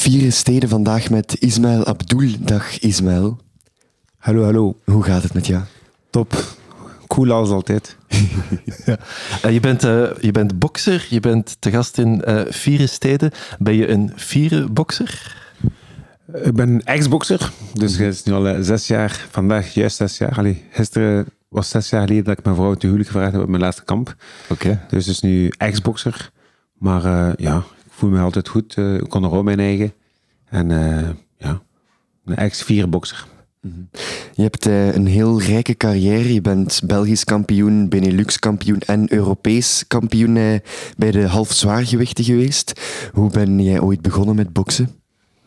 Vier steden vandaag met Ismaël Abdul. Dag Ismaël. Hallo, hallo. Hoe gaat het met jou? Top. Cool als altijd. ja. uh, je, bent, uh, je bent bokser, je bent te gast in uh, vier steden. Ben je een vierde bokser? Ik ben ex-bokser, dus het is nu al zes jaar, vandaag juist zes jaar. Allee, gisteren was zes jaar geleden dat ik mijn vrouw te huwelijk gevraagd heb op mijn laatste kamp. Oké. Okay. Dus het is nu ex-bokser. Maar ja, voel me altijd goed. ik kon er ook mijn eigen. En ja, een ex-vierbokser. Je hebt uh, een heel rijke carrière. Je bent Belgisch kampioen, Benelux kampioen en Europees kampioen uh, bij de halfzwaargewichten geweest. Hoe ben jij ooit begonnen met boksen?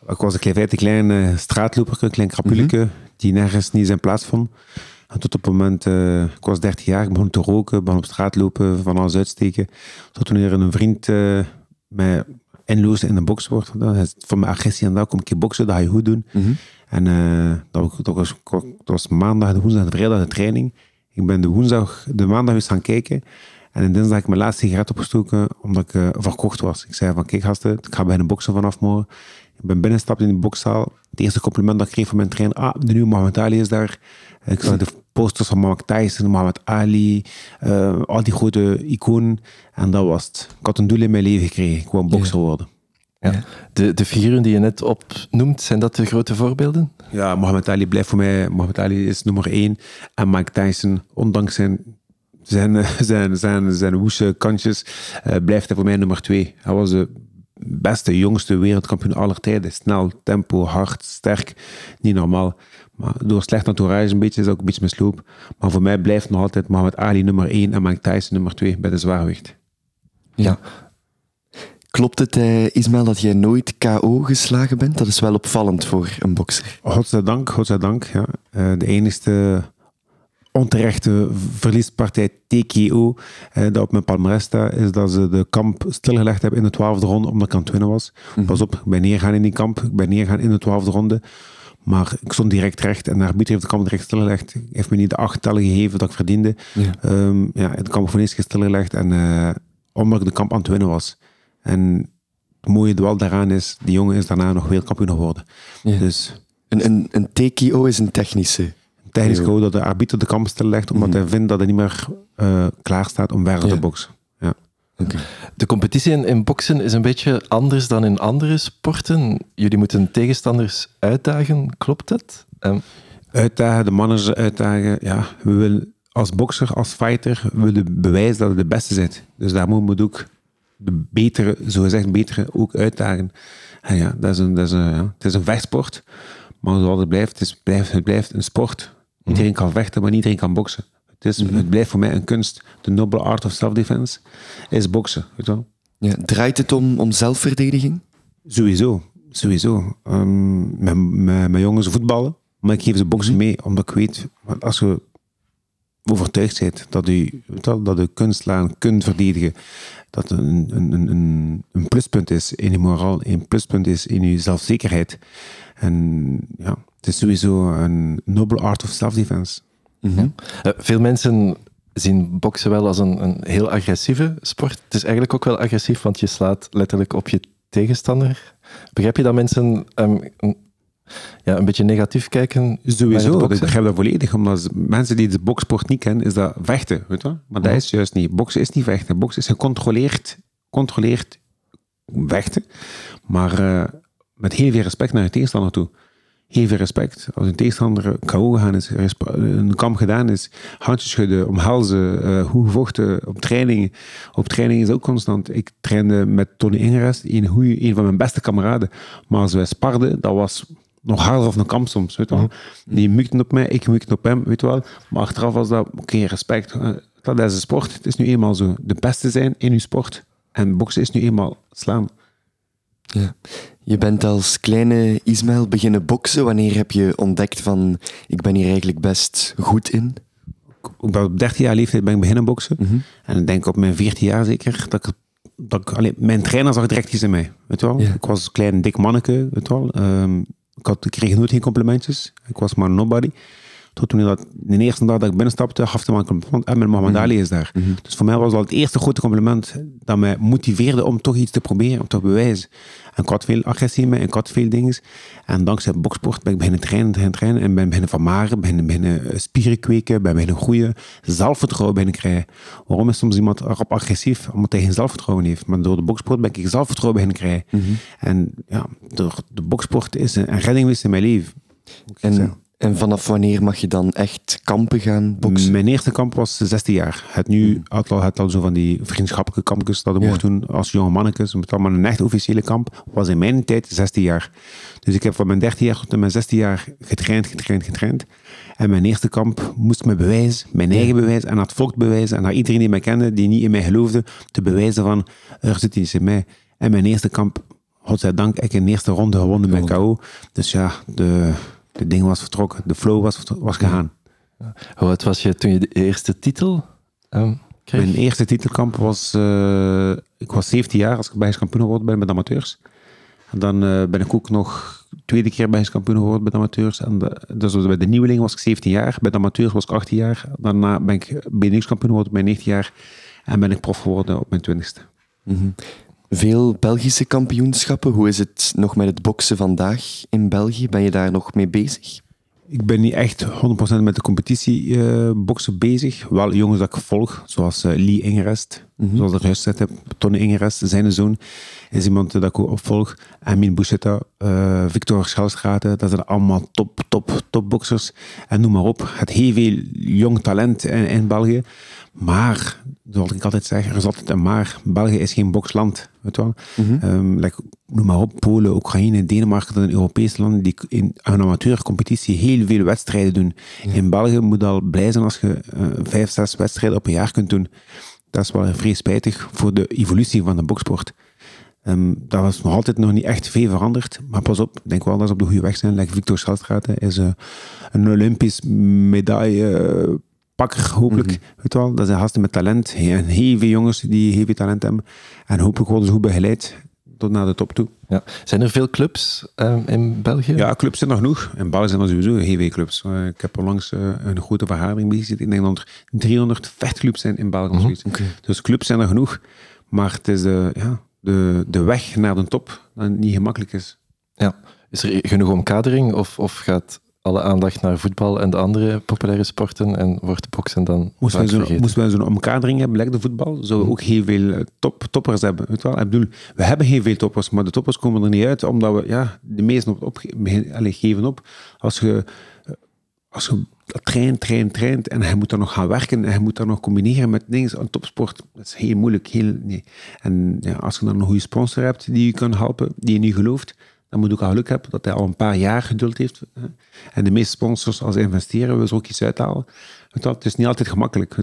Ik was een klein, een klein uh, straatloper, een klein krapuleke, mm -hmm. die nergens niet zijn plaats vond. En tot op het moment, ik was 13 jaar, ik begon te roken, begon op straat lopen, van alles uitsteken. Tot wanneer een vriend mij inloosde in een bokssport. Van mijn agressie en daar kom ik je boksen, dat ga je goed doen. Mm -hmm. En uh, dat, dat, was, dat was maandag, de woensdag, de vrijdag de training. Ik ben de woensdag, de maandag eens gaan kijken. En in dinsdag heb ik mijn laatste sigaret opgestoken omdat ik uh, verkocht was. Ik zei van, kijk gasten, ik ga bij een boksen vanaf morgen. Ik ben binnenstapt in de bokszaal. Het eerste compliment dat ik kreeg van mijn trainer, ah, de nieuwe Mohamed Ali is daar. Ik zag de posters van Mohamed Tyson, Mohamed Ali, uh, al die grote iconen. En dat was het. Ik had een doel in mijn leven gekregen. Ik wou een bokser worden. Ja. De, de figuren die je net opnoemt, zijn dat de grote voorbeelden? Ja, Mohamed Ali blijft voor mij. Mohamed Ali is nummer één. En Mike Tyson, ondanks zijn, zijn, zijn, zijn, zijn woeste kantjes, uh, blijft hij voor mij nummer twee. Hij was de beste, jongste wereldkampioen aller tijden. Snel, tempo, hard, sterk. Niet normaal. Maar door slecht entourage een beetje is ook een beetje misloop. Maar voor mij blijft nog altijd Mohamed Ali nummer één en Mike Tyson nummer twee bij de zwaargewicht. Ja, Klopt het, eh, Ismaël, dat jij nooit KO geslagen bent? Dat is wel opvallend voor een bokser. Godzijdank, godzijdank. Ja. Uh, de enige onterechte verliespartij TKO uh, dat op mijn palmarès staat, is dat ze de kamp stilgelegd hebben in de twaalfde ronde omdat ik aan het winnen was. Mm -hmm. Pas op, ik ben neergaan in die kamp, ik ben neergaan in de twaalfde ronde. Maar ik stond direct recht en de arbiter heeft de kamp direct stilgelegd. Hij heeft me niet de acht tellen gegeven dat ik verdiende. Ja, um, ja de kamp voor eerst stilgelegd en uh, omdat ik de kamp aan het winnen was. En het mooie wel daaraan is, die jongen is daarna nog wereldkampioen geworden. Ja. Dus Een, een, een TKO is een technische. Technisch code dat de arbiter de kamp stillegt, omdat Mhm. hij vindt dat hij niet meer uh, klaar staat om verder te boksen. Ja. De competitie in, in boksen is een beetje anders dan in andere sporten. Jullie moeten tegenstanders uitdagen, klopt dat? Ehm, Uitdagen, de mannen uitdagen. Ja, we willen als bokser, als fighter, we willen bewijzen dat we de beste zijn. Dus daar moeten we ook de betere, zogezegd betere, ook uitdagen. En ja, dat is een, dat is een, ja, het is een vechtsport. Maar zoals het blijft, het, is, blijft, het blijft een sport. Iedereen kan vechten, maar iedereen kan boksen. Het, is, het blijft voor mij een kunst. De noble art of self-defense is boksen. Weet je wel? Ja, draait het om, om zelfverdediging? Sowieso, sowieso. Ehm, met jongens voetballen, maar ik geef ze boksen mee, omdat ik weet, als je overtuigd bent dat wel, dat je kunstlaan kunt verdedigen, dat een, een, een, een, een pluspunt is in je moraal, een pluspunt is in je zelfzekerheid. En ja, het is sowieso een noble art of self-defense. Mhm. eh, veel mensen zien boksen wel als een, een heel agressieve sport. Het is eigenlijk ook wel agressief, want je slaat letterlijk op je tegenstander. Begrijp je dat mensen ehm, een, ja, een beetje negatief kijken? Sowieso, ik begrijp dat volledig. Omdat mensen die de boksport niet kennen, is dat vechten. Weet je? Maar dat Mhm. is juist niet. Boksen is niet vechten. Boksen is gecontroleerd controleerd vechten. Maar eh, met heel veel respect naar je tegenstander toe. Veel respect. Als een tegenstander KO gegaan is, een kamp gedaan is, handjes schudden, omhelzen, eh hoe gevochten op trainingen. Op training is ook constant. Ik trainde met Tony Ingeres, een, goeie- een van mijn beste kameraden. Maar als wij sparden, dat was nog harder of een kamp soms, weet wel. Die mukte op mij, ik mukte op hem, weet wel. Maar achteraf was dat, oké, respect. Eh, Dat is een sport. Het is nu eenmaal zo. De beste zijn in uw sport. En boksen is nu eenmaal slaan. Ja. Je bent als kleine Ismaël beginnen boksen. Wanneer heb je ontdekt van, ik ben hier eigenlijk best goed in? Ik ben op 13 jaar leeftijd ben ik beginnen boksen. Mhm. En ik denk op mijn 14 jaar zeker, dat ik, dat ik allee, mijn trainer zag direct iets in mij. Weet wel? Ja. Ik was een klein dik manneke, weet wel. Ehm, ik, had, ik kreeg nooit geen complimentjes. Ik was maar nobody. Tot toen dat, de eerste dag dat ik binnenstapte, gaf hij me een compliment. En mijn Mohamed Ali is daar. Dus voor mij was dat het eerste grote compliment dat mij motiveerde om toch iets te proberen, om te bewijzen. En ik had veel agressie mee, en ik had veel dingen. En dankzij boksport ben ik beginnen trainen, trainen, trainen. En ben beginnen vermaren, beginnen, beginnen eh, spieren kweken, ben beginnen groeien. Zelfvertrouwen beginnen krijgen. Waarom is soms iemand erop agressief? Omdat hij geen zelfvertrouwen heeft. Maar door de boksport ben ik zelfvertrouwen beginnen krijgen. En ja, door de boksport is een, redding geweest in mijn leven. ik. En, en vanaf wanneer mag je dan echt kampen gaan boksen? Mijn eerste kamp was 16 jaar. Het nu had al, het al zo van die vriendschappelijke kampjes dat we Ja. mochten doen als jonge mannetjes. Allemaal een echt officiële kamp. Was in mijn tijd 16 jaar. Dus ik heb van mijn 13 jaar tot mijn 16 jaar getraind, getraind, getraind. En mijn eerste kamp moest me bewijzen, mijn eigen bewijs en het volk bewijzen. En naar iedereen die mij kende, die niet in mij geloofde, te bewijzen van, er zit iets in mij. En mijn eerste kamp, godzijdank, ik in de eerste ronde gewonnen met KO. Dus ja, de, de ding was vertrokken. De flow was, was gegaan. Hoe oud was je toen je de eerste titel kreeg? Mijn eerste titelkamp was, eh, ik was 17 jaar als ik Belgisch kampioen geworden ben met de amateurs. En dan eh, ben ik ook nog tweede keer Belgisch kampioen geworden bij de amateurs. En de, dus bij de nieuweling was ik 17 jaar, bij de amateurs was ik 18 jaar. Daarna ben ik BNX kampioen geworden op mijn 19 jaar en ben ik prof geworden op mijn 20ste. Veel Belgische kampioenschappen. Hoe is het nog met het boksen vandaag in België? Ben je daar nog mee bezig? Ik ben niet echt 100% met de competitie eh, boksen bezig. Wel jongens dat ik volg, zoals eh, Lee Ingerest, zoals ik juist gezegd heb. Tony Ingerest, zijn zoon, is iemand dat ik ook opvolg. Amin Bouchetta, eh, Victor Schelstraten, dat zijn allemaal top, top, top boxers. En noem maar op. Het heel veel jong talent in, in België. Maar, zoals ik altijd zeg, er is altijd een maar. België is geen boksland, weet wel. Like, noem maar op, Polen, Oekraïne, Denemarken, dat zijn Europese landen die in een amateurcompetitie heel veel wedstrijden doen. In België moet al blij zijn als je eh, vijf, zes wedstrijden op een jaar kunt doen. Dat is wel vrij spijtig voor de evolutie van de boksport. Ehm dat was nog altijd nog niet echt veel veranderd. Maar pas op, ik denk wel dat ze op de goede weg zijn. Like Victor Schelstraat is eh, een Olympisch medaillepakker, hopelijk. Weet je wel, dat zijn gasten met talent. En heel veel jongens die heel veel talent hebben. En hopelijk worden ze goed begeleid tot naar de top toe. Ja. Zijn er veel clubs ehm, in België? Ja, clubs zijn er genoeg. In België zijn er sowieso heel clubs. Eh, ik heb onlangs uh, een grote vergadering bezig. Ik denk dat er 300 vechtclubs zijn in België. zoiets. Dus clubs zijn er genoeg. Maar het is de, ja, de, de weg naar de top dat niet gemakkelijk is. Ja. Is er genoeg omkadering of, of gaat alle aandacht naar voetbal en de andere populaire sporten en wordt boksen dan Moesten vaak wij zo'n vergeten? moesten wij zo'n omkadering hebben, like de voetbal, zouden we ook heel veel eh, top, toppers hebben. Weet wel? Ik bedoel, we hebben heel veel toppers, maar de toppers komen er niet uit, omdat we ja, de meesten op, op, begin- allee, geven op. Als je, eh, als je traint, traint, traint en hij moet dan nog gaan werken en hij moet dan nog combineren met dingen, een topsport, dat is heel moeilijk. Heel, nee. En ja, als je dan een goede sponsor hebt die je kan helpen, die je gelooft, dan moet ook al geluk hebben dat hij al een paar jaar geduld heeft. En de meeste sponsors, als ze investeren, willen ze ook iets uithalen. Het is niet altijd gemakkelijk.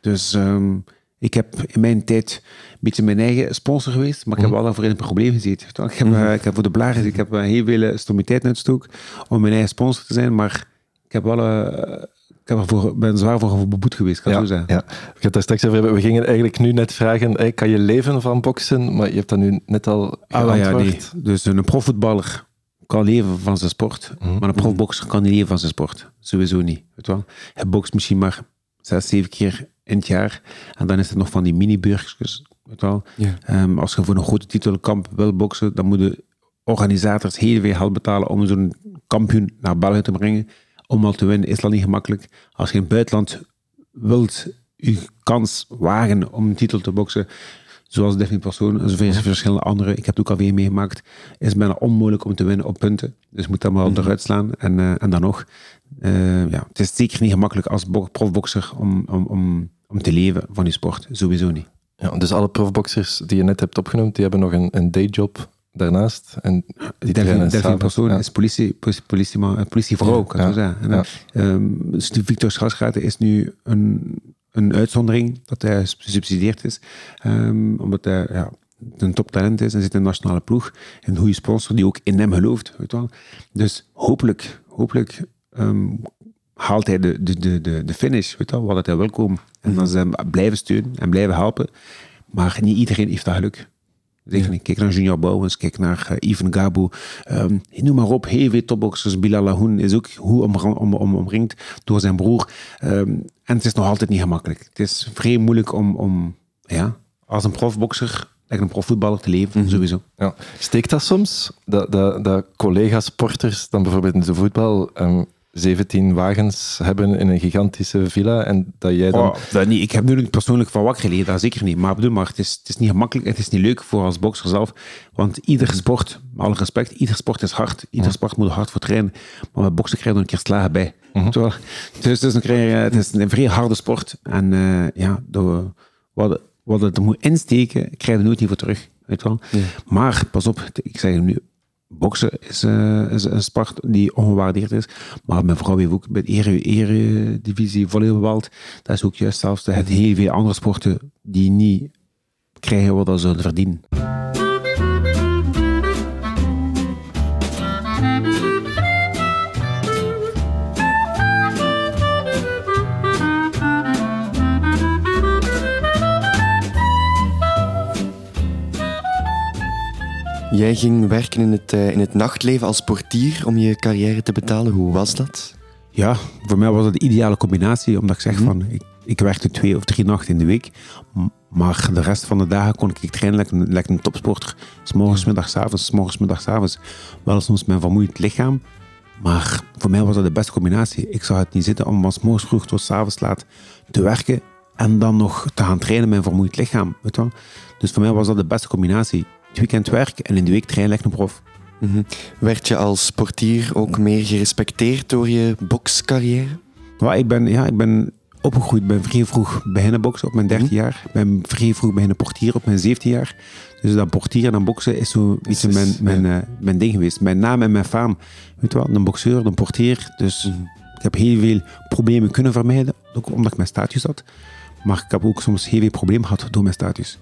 Dus ehm, ik heb in mijn tijd een beetje mijn eigen sponsor geweest, maar ik heb wel daarvoor in een probleem gezeten. Ik heb, eh, ik heb voor de blaren, ik heb eh, heel veel stomiteit uitgestoken om mijn eigen sponsor te zijn, maar ik heb wel, eh, ik heb ervoor, ben zwaar voor beboet geweest, ik kan Ja, zo zeggen. ja. Gaan het daar straks over hebben. We gingen eigenlijk nu net vragen, hey, kan je leven van boksen? Maar je hebt dat nu net al Ah, ja, nee. Dus een profvoetballer kan leven van zijn sport, maar een profboxer kan niet leven van zijn sport. Sowieso niet. Weet je wel? Hij bokst misschien maar zes, zeven keer in het jaar en dan is het nog van die mini-burgers. Weet wel? Ehm, als je voor een grote titelkamp wil boksen, dan moeten organisators heel veel geld betalen om zo'n kampioen naar België te brengen. Om al te winnen is dat niet gemakkelijk. Als je in het buitenland wilt je kans wagen om een titel te boksen, zoals Daphne Persoon en zoveel verschillende anderen, ik heb het ook alweer meegemaakt, is bijna onmogelijk om te winnen op punten. Dus moet dat maar eruit slaan. En, eh, en dan nog, eh, ja, het is zeker niet gemakkelijk als bo- profbokser om, om, om, om te leven van je sport. Sowieso niet. Ja, dus alle profboxers die je net hebt opgenoemd, die hebben nog een, een dayjob daarnaast. En die persoon Ja. is politie, politie, eh, politievrouw, kan Ja, zo zeggen. En, ja. ehm, dus Victor Schasgraten is nu een, een uitzondering dat hij gesubsidieerd is, ehm, omdat hij ja, een toptalent is en zit in de nationale ploeg. Een goede sponsor die ook in hem gelooft. Weet wel. Dus hopelijk, hopelijk ehm, haalt hij de, de, de, de, finish, weet wel, wat hij wil komen. En dan ze hem blijven steunen en blijven helpen. Maar niet iedereen heeft dat geluk. Niet. Kijk naar Junior Bouwens, kijk naar uh, Ivan Gabu. Um, noem maar op, heel veel topboxers. Bilal Lahoun is ook hoe om, om, om, omringd door zijn broer. Um, en het is nog altijd niet gemakkelijk. Het is vrij moeilijk om, om ja, als een profboxer een profvoetballer te leven, Mhm. sowieso. Ja. Steekt dat soms? Dat, dat, dat collega-sporters dan bijvoorbeeld in de voetbal um, 17 wagens hebben in een gigantische villa en dat jij dan... Oh, dat niet. Ik heb nu persoonlijk van wakker geleden, dat zeker niet. Maar bedoel maar, het is, het is niet gemakkelijk, het is niet leuk voor als bokser zelf. Want iedere sport, met alle respect, iedere sport is hard. Iedere sport moet er hard voor trainen. Maar met boksen krijg je er een keer slagen bij. Terwijl, dus, dus dan krijg je, het is een vrij harde sport. En uh, ja, door, wat, wat het er moet insteken, krijg je er nooit niet voor terug. Weet wel? Ja. Maar pas op, ik zeg nu, boksen is, uh, is, een sport die ongewaardeerd is. Maar mijn vrouw heeft ook ere, eredivisie volleybal. Dat is ook juist zelfs het heel veel andere sporten die niet krijgen wat ze verdienen. Jij ging werken in het, uh, in het nachtleven als portier om je carrière te betalen. Hoe was dat? Ja, voor mij was het de ideale combinatie, omdat ik zeg -hmm. van, ik, ik, werkte twee of drie nachten in de week, maar de rest van de dagen kon ik trainen lekker, lekker een topsporter. S morgens, middags, avonds, s morgens, middags, avonds. Wel soms mijn vermoeid lichaam, maar voor mij was dat de beste combinatie. Ik zag het niet zitten om van s morgens vroeg tot s avonds laat te werken en dan nog te gaan trainen met een vermoeid lichaam. Weet je wel? Dus voor mij was dat de beste combinatie. Het weekend werk en in de week trainen leg een prof. Mm -hmm. Werd je als portier ook meer gerespecteerd door je bokscarrière? Nou, ik, ben, ja, ik ben opgegroeid, ben vrij vroeg beginnen boksen op mijn 13 mm -hmm. jaar. Ik ben vrij vroeg beginnen portier op mijn 17 jaar. Dus dat portier en dat boksen is zo iets mijn, mijn, ja. uh, mijn ding geweest. Mijn naam en mijn faam. Weet je wel, een boxeur, een portier. Dus mm -hmm. ik heb heel veel problemen kunnen vermijden, ook omdat ik mijn status had. Maar ik heb ook soms heel veel problemen gehad door mijn status.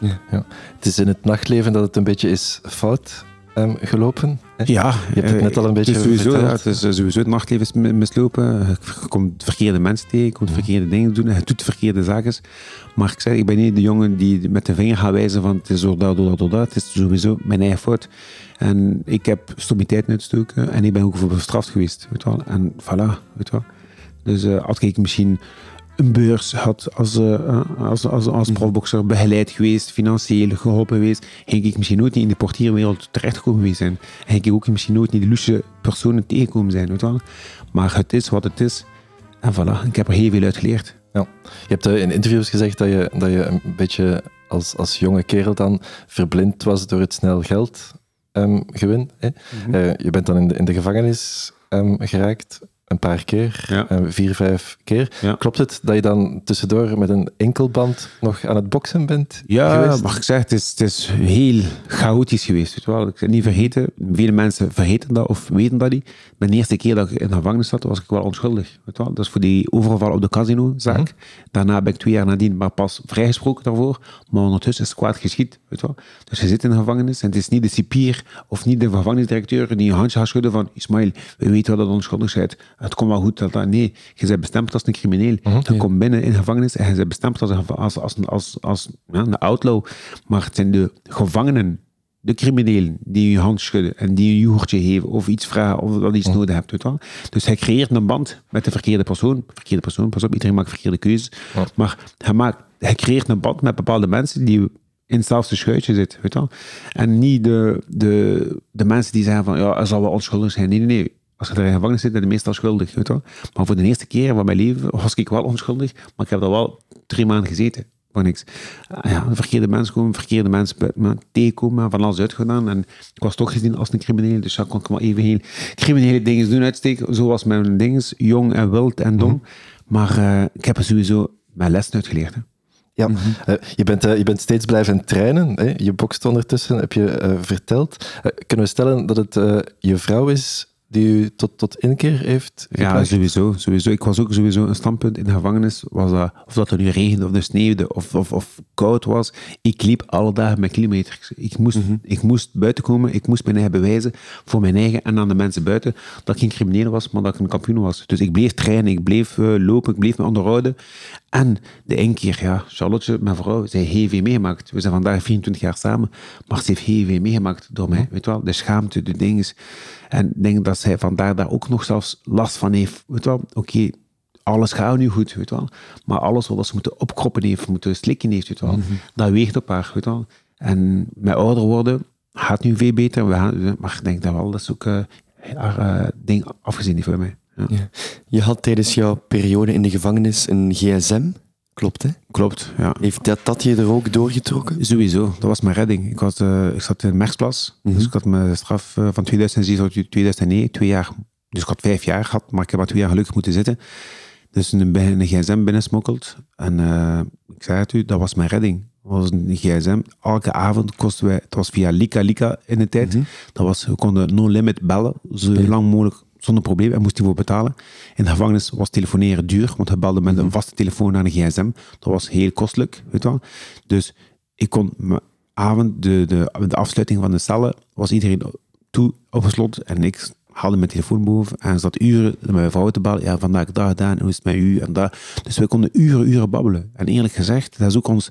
Ja. Ja. Het is in het nachtleven dat het een beetje is fout um, gelopen. Hè? Ja, je hebt het net al een beetje het sowieso, ja, het is sowieso het nachtleven is mislopen. Je komt verkeerde mensen tegen, je komt verkeerde dingen doen, je doet verkeerde zaken. Maar ik zeg, ik ben niet de jongen die met de vinger gaat wijzen van het is door dat, door dat, door dat. Het is sowieso mijn eigen fout. En ik heb stomiteit uitgestoken en ik ben ook voor bestraft geweest. Weet wel. En voilà, weet wel. Dus uh, had ik misschien een beurs had als, uh, als, als, als profboxer begeleid geweest, financieel geholpen geweest, ging ik misschien nooit in de portierwereld terechtgekomen geweest zijn. En ging ik ook misschien nooit niet de luxe personen tegenkomen zijn. Weet wel? Maar het is wat het is. En voilà, ik heb er heel veel uit geleerd. Ja. Je hebt uh, in interviews gezegd dat je, dat je een beetje als, als jonge kerel dan verblind was door het snel geld um, gewin. Hè? Mm -hmm. uh, je bent dan in de, in de gevangenis um, geraakt een paar keer, ja. uh, vier, vijf keer. Ja. Klopt het dat je dan tussendoor met een enkelband nog aan het boksen bent ja, geweest? mag ik zeggen, het is, het is heel chaotisch geweest. Weet wel. Ik heb niet vergeten, vele mensen vergeten dat of weten dat niet. De eerste keer dat ik in de gevangenis zat, was ik wel onschuldig. Weet wel. Dat is voor die overval op de casino-zaak. Mm -hmm. Daarna ben ik twee jaar nadien maar pas vrijgesproken daarvoor. Maar ondertussen is het kwaad geschied. Weet wel. Dus je zit in de gevangenis en het is niet de cipier of niet de gevangenisdirecteur die je handje gaat schudden van Ismail, we weten wel dat onschuldig bent. Het komt wel goed dat dat... Nee, je bent bestemd als een crimineel. Mm -hmm. Je komt binnen in gevangenis en je bent bestemd als, een, als, als, als, als ja, een outlaw. Maar het zijn de gevangenen, de criminelen, die je hand schudden en die een joertje geven of iets vragen of dat iets mm -hmm. nodig hebt. Weet wel. Dus hij creëert een band met de verkeerde persoon. Verkeerde persoon, pas op, iedereen maakt verkeerde keuzes. Maar hij, maakt, hij creëert een band met bepaalde mensen die in hetzelfde schuitje zitten. Weet wel. En niet de, de, de mensen die zeggen van ja, hij zal wel onschuldig zijn. Nee, nee, nee. Als je er in gevangenis zit, ben je meestal schuldig. Weet je wel. Maar voor de eerste keer van mijn leven was ik wel onschuldig, maar ik heb er wel drie maanden gezeten. Voor niks. Ja, verkeerde mensen komen, verkeerde mensen tegenkomen, van alles uitgedaan. En ik was toch gezien als een crimineel, dus ja, kon ik wel even heel criminele dingen doen uitsteken. Zo was mijn ding, jong en wild en dom. Mm -hmm. Maar uh, ik heb er sowieso mijn lessen uitgeleerd. Hè. Ja, mm -hmm. uh, je, bent, uh, je bent steeds blijven trainen. Hè? Je bokst ondertussen, heb je verteld. kunnen we stellen dat het je vrouw is die u tot, tot inkeer heeft gebracht? Ja, sowieso, sowieso. Ik was ook sowieso een standpunt in de gevangenis. Was dat, of dat er nu regende of er sneeuwde of, of, of koud was. Ik liep alle dagen met kilometers. Ik moest, mm -hmm. ik moest buiten komen. Ik moest mijn eigen bewijzen voor mijn eigen en aan de mensen buiten dat ik geen crimineel was, maar dat ik een kampioen was. Dus ik bleef trainen, ik bleef uh, lopen, ik bleef me onderhouden. En de ene keer, ja, Charlotte, mijn vrouw, zij heeft HIV meegemaakt. We zijn vandaag 24 jaar samen, maar ze heeft HIV meegemaakt door mij. Weet wel, de schaamte, de dingen. En ik denk dat zij vandaar daar ook nog zelfs last van heeft. Weet wel, oké, alles gaat nu goed, weet wel. Maar alles wat ze moeten opkroppen heeft, moeten slikken heeft, weet wel. Dat weegt op haar, weet wel. En met ouder worden gaat nu veel beter. We gaan, maar ik denk dat wel, dat is ook eh, haar eh, ding afgezien heeft voor mij. Ja. Ja. Je had tijdens jouw periode in de gevangenis een gsm, klopt hè? Klopt, ja. Heeft dat, dat je er ook doorgetrokken? Sowieso, dat was mijn redding. Ik, was, eh, ik zat in Merksplas, Mhm. dus ik had mijn straf eh, van 2007 tot 2009, twee jaar. Dus ik had vijf jaar gehad, maar ik heb maar twee jaar gelukkig moeten zitten. Dus een, een gsm binnensmokkeld. En eh, ik zei het u, dat was mijn redding. Dat was een gsm. Elke avond kosten wij, het was via Lika Lika in de tijd. Dat was, we konden no limit bellen, zo lang mogelijk, zonder probleem. En moesten voor betalen. In de gevangenis was telefoneren duur, want we belden met een vaste telefoon naar een gsm. Dat was heel kostelijk, weet je wel. Dus ik kon mijn avond, de, de, de afsluiting van de cellen, was iedereen toe opgesloten en ik haalde mijn telefoon boven en zat uren met mijn vrouw te bellen. Ja, vandaag dat gedaan, hoe is het met u en dat. Dus we konden uren, uren babbelen. En eerlijk gezegd, dat is ook ons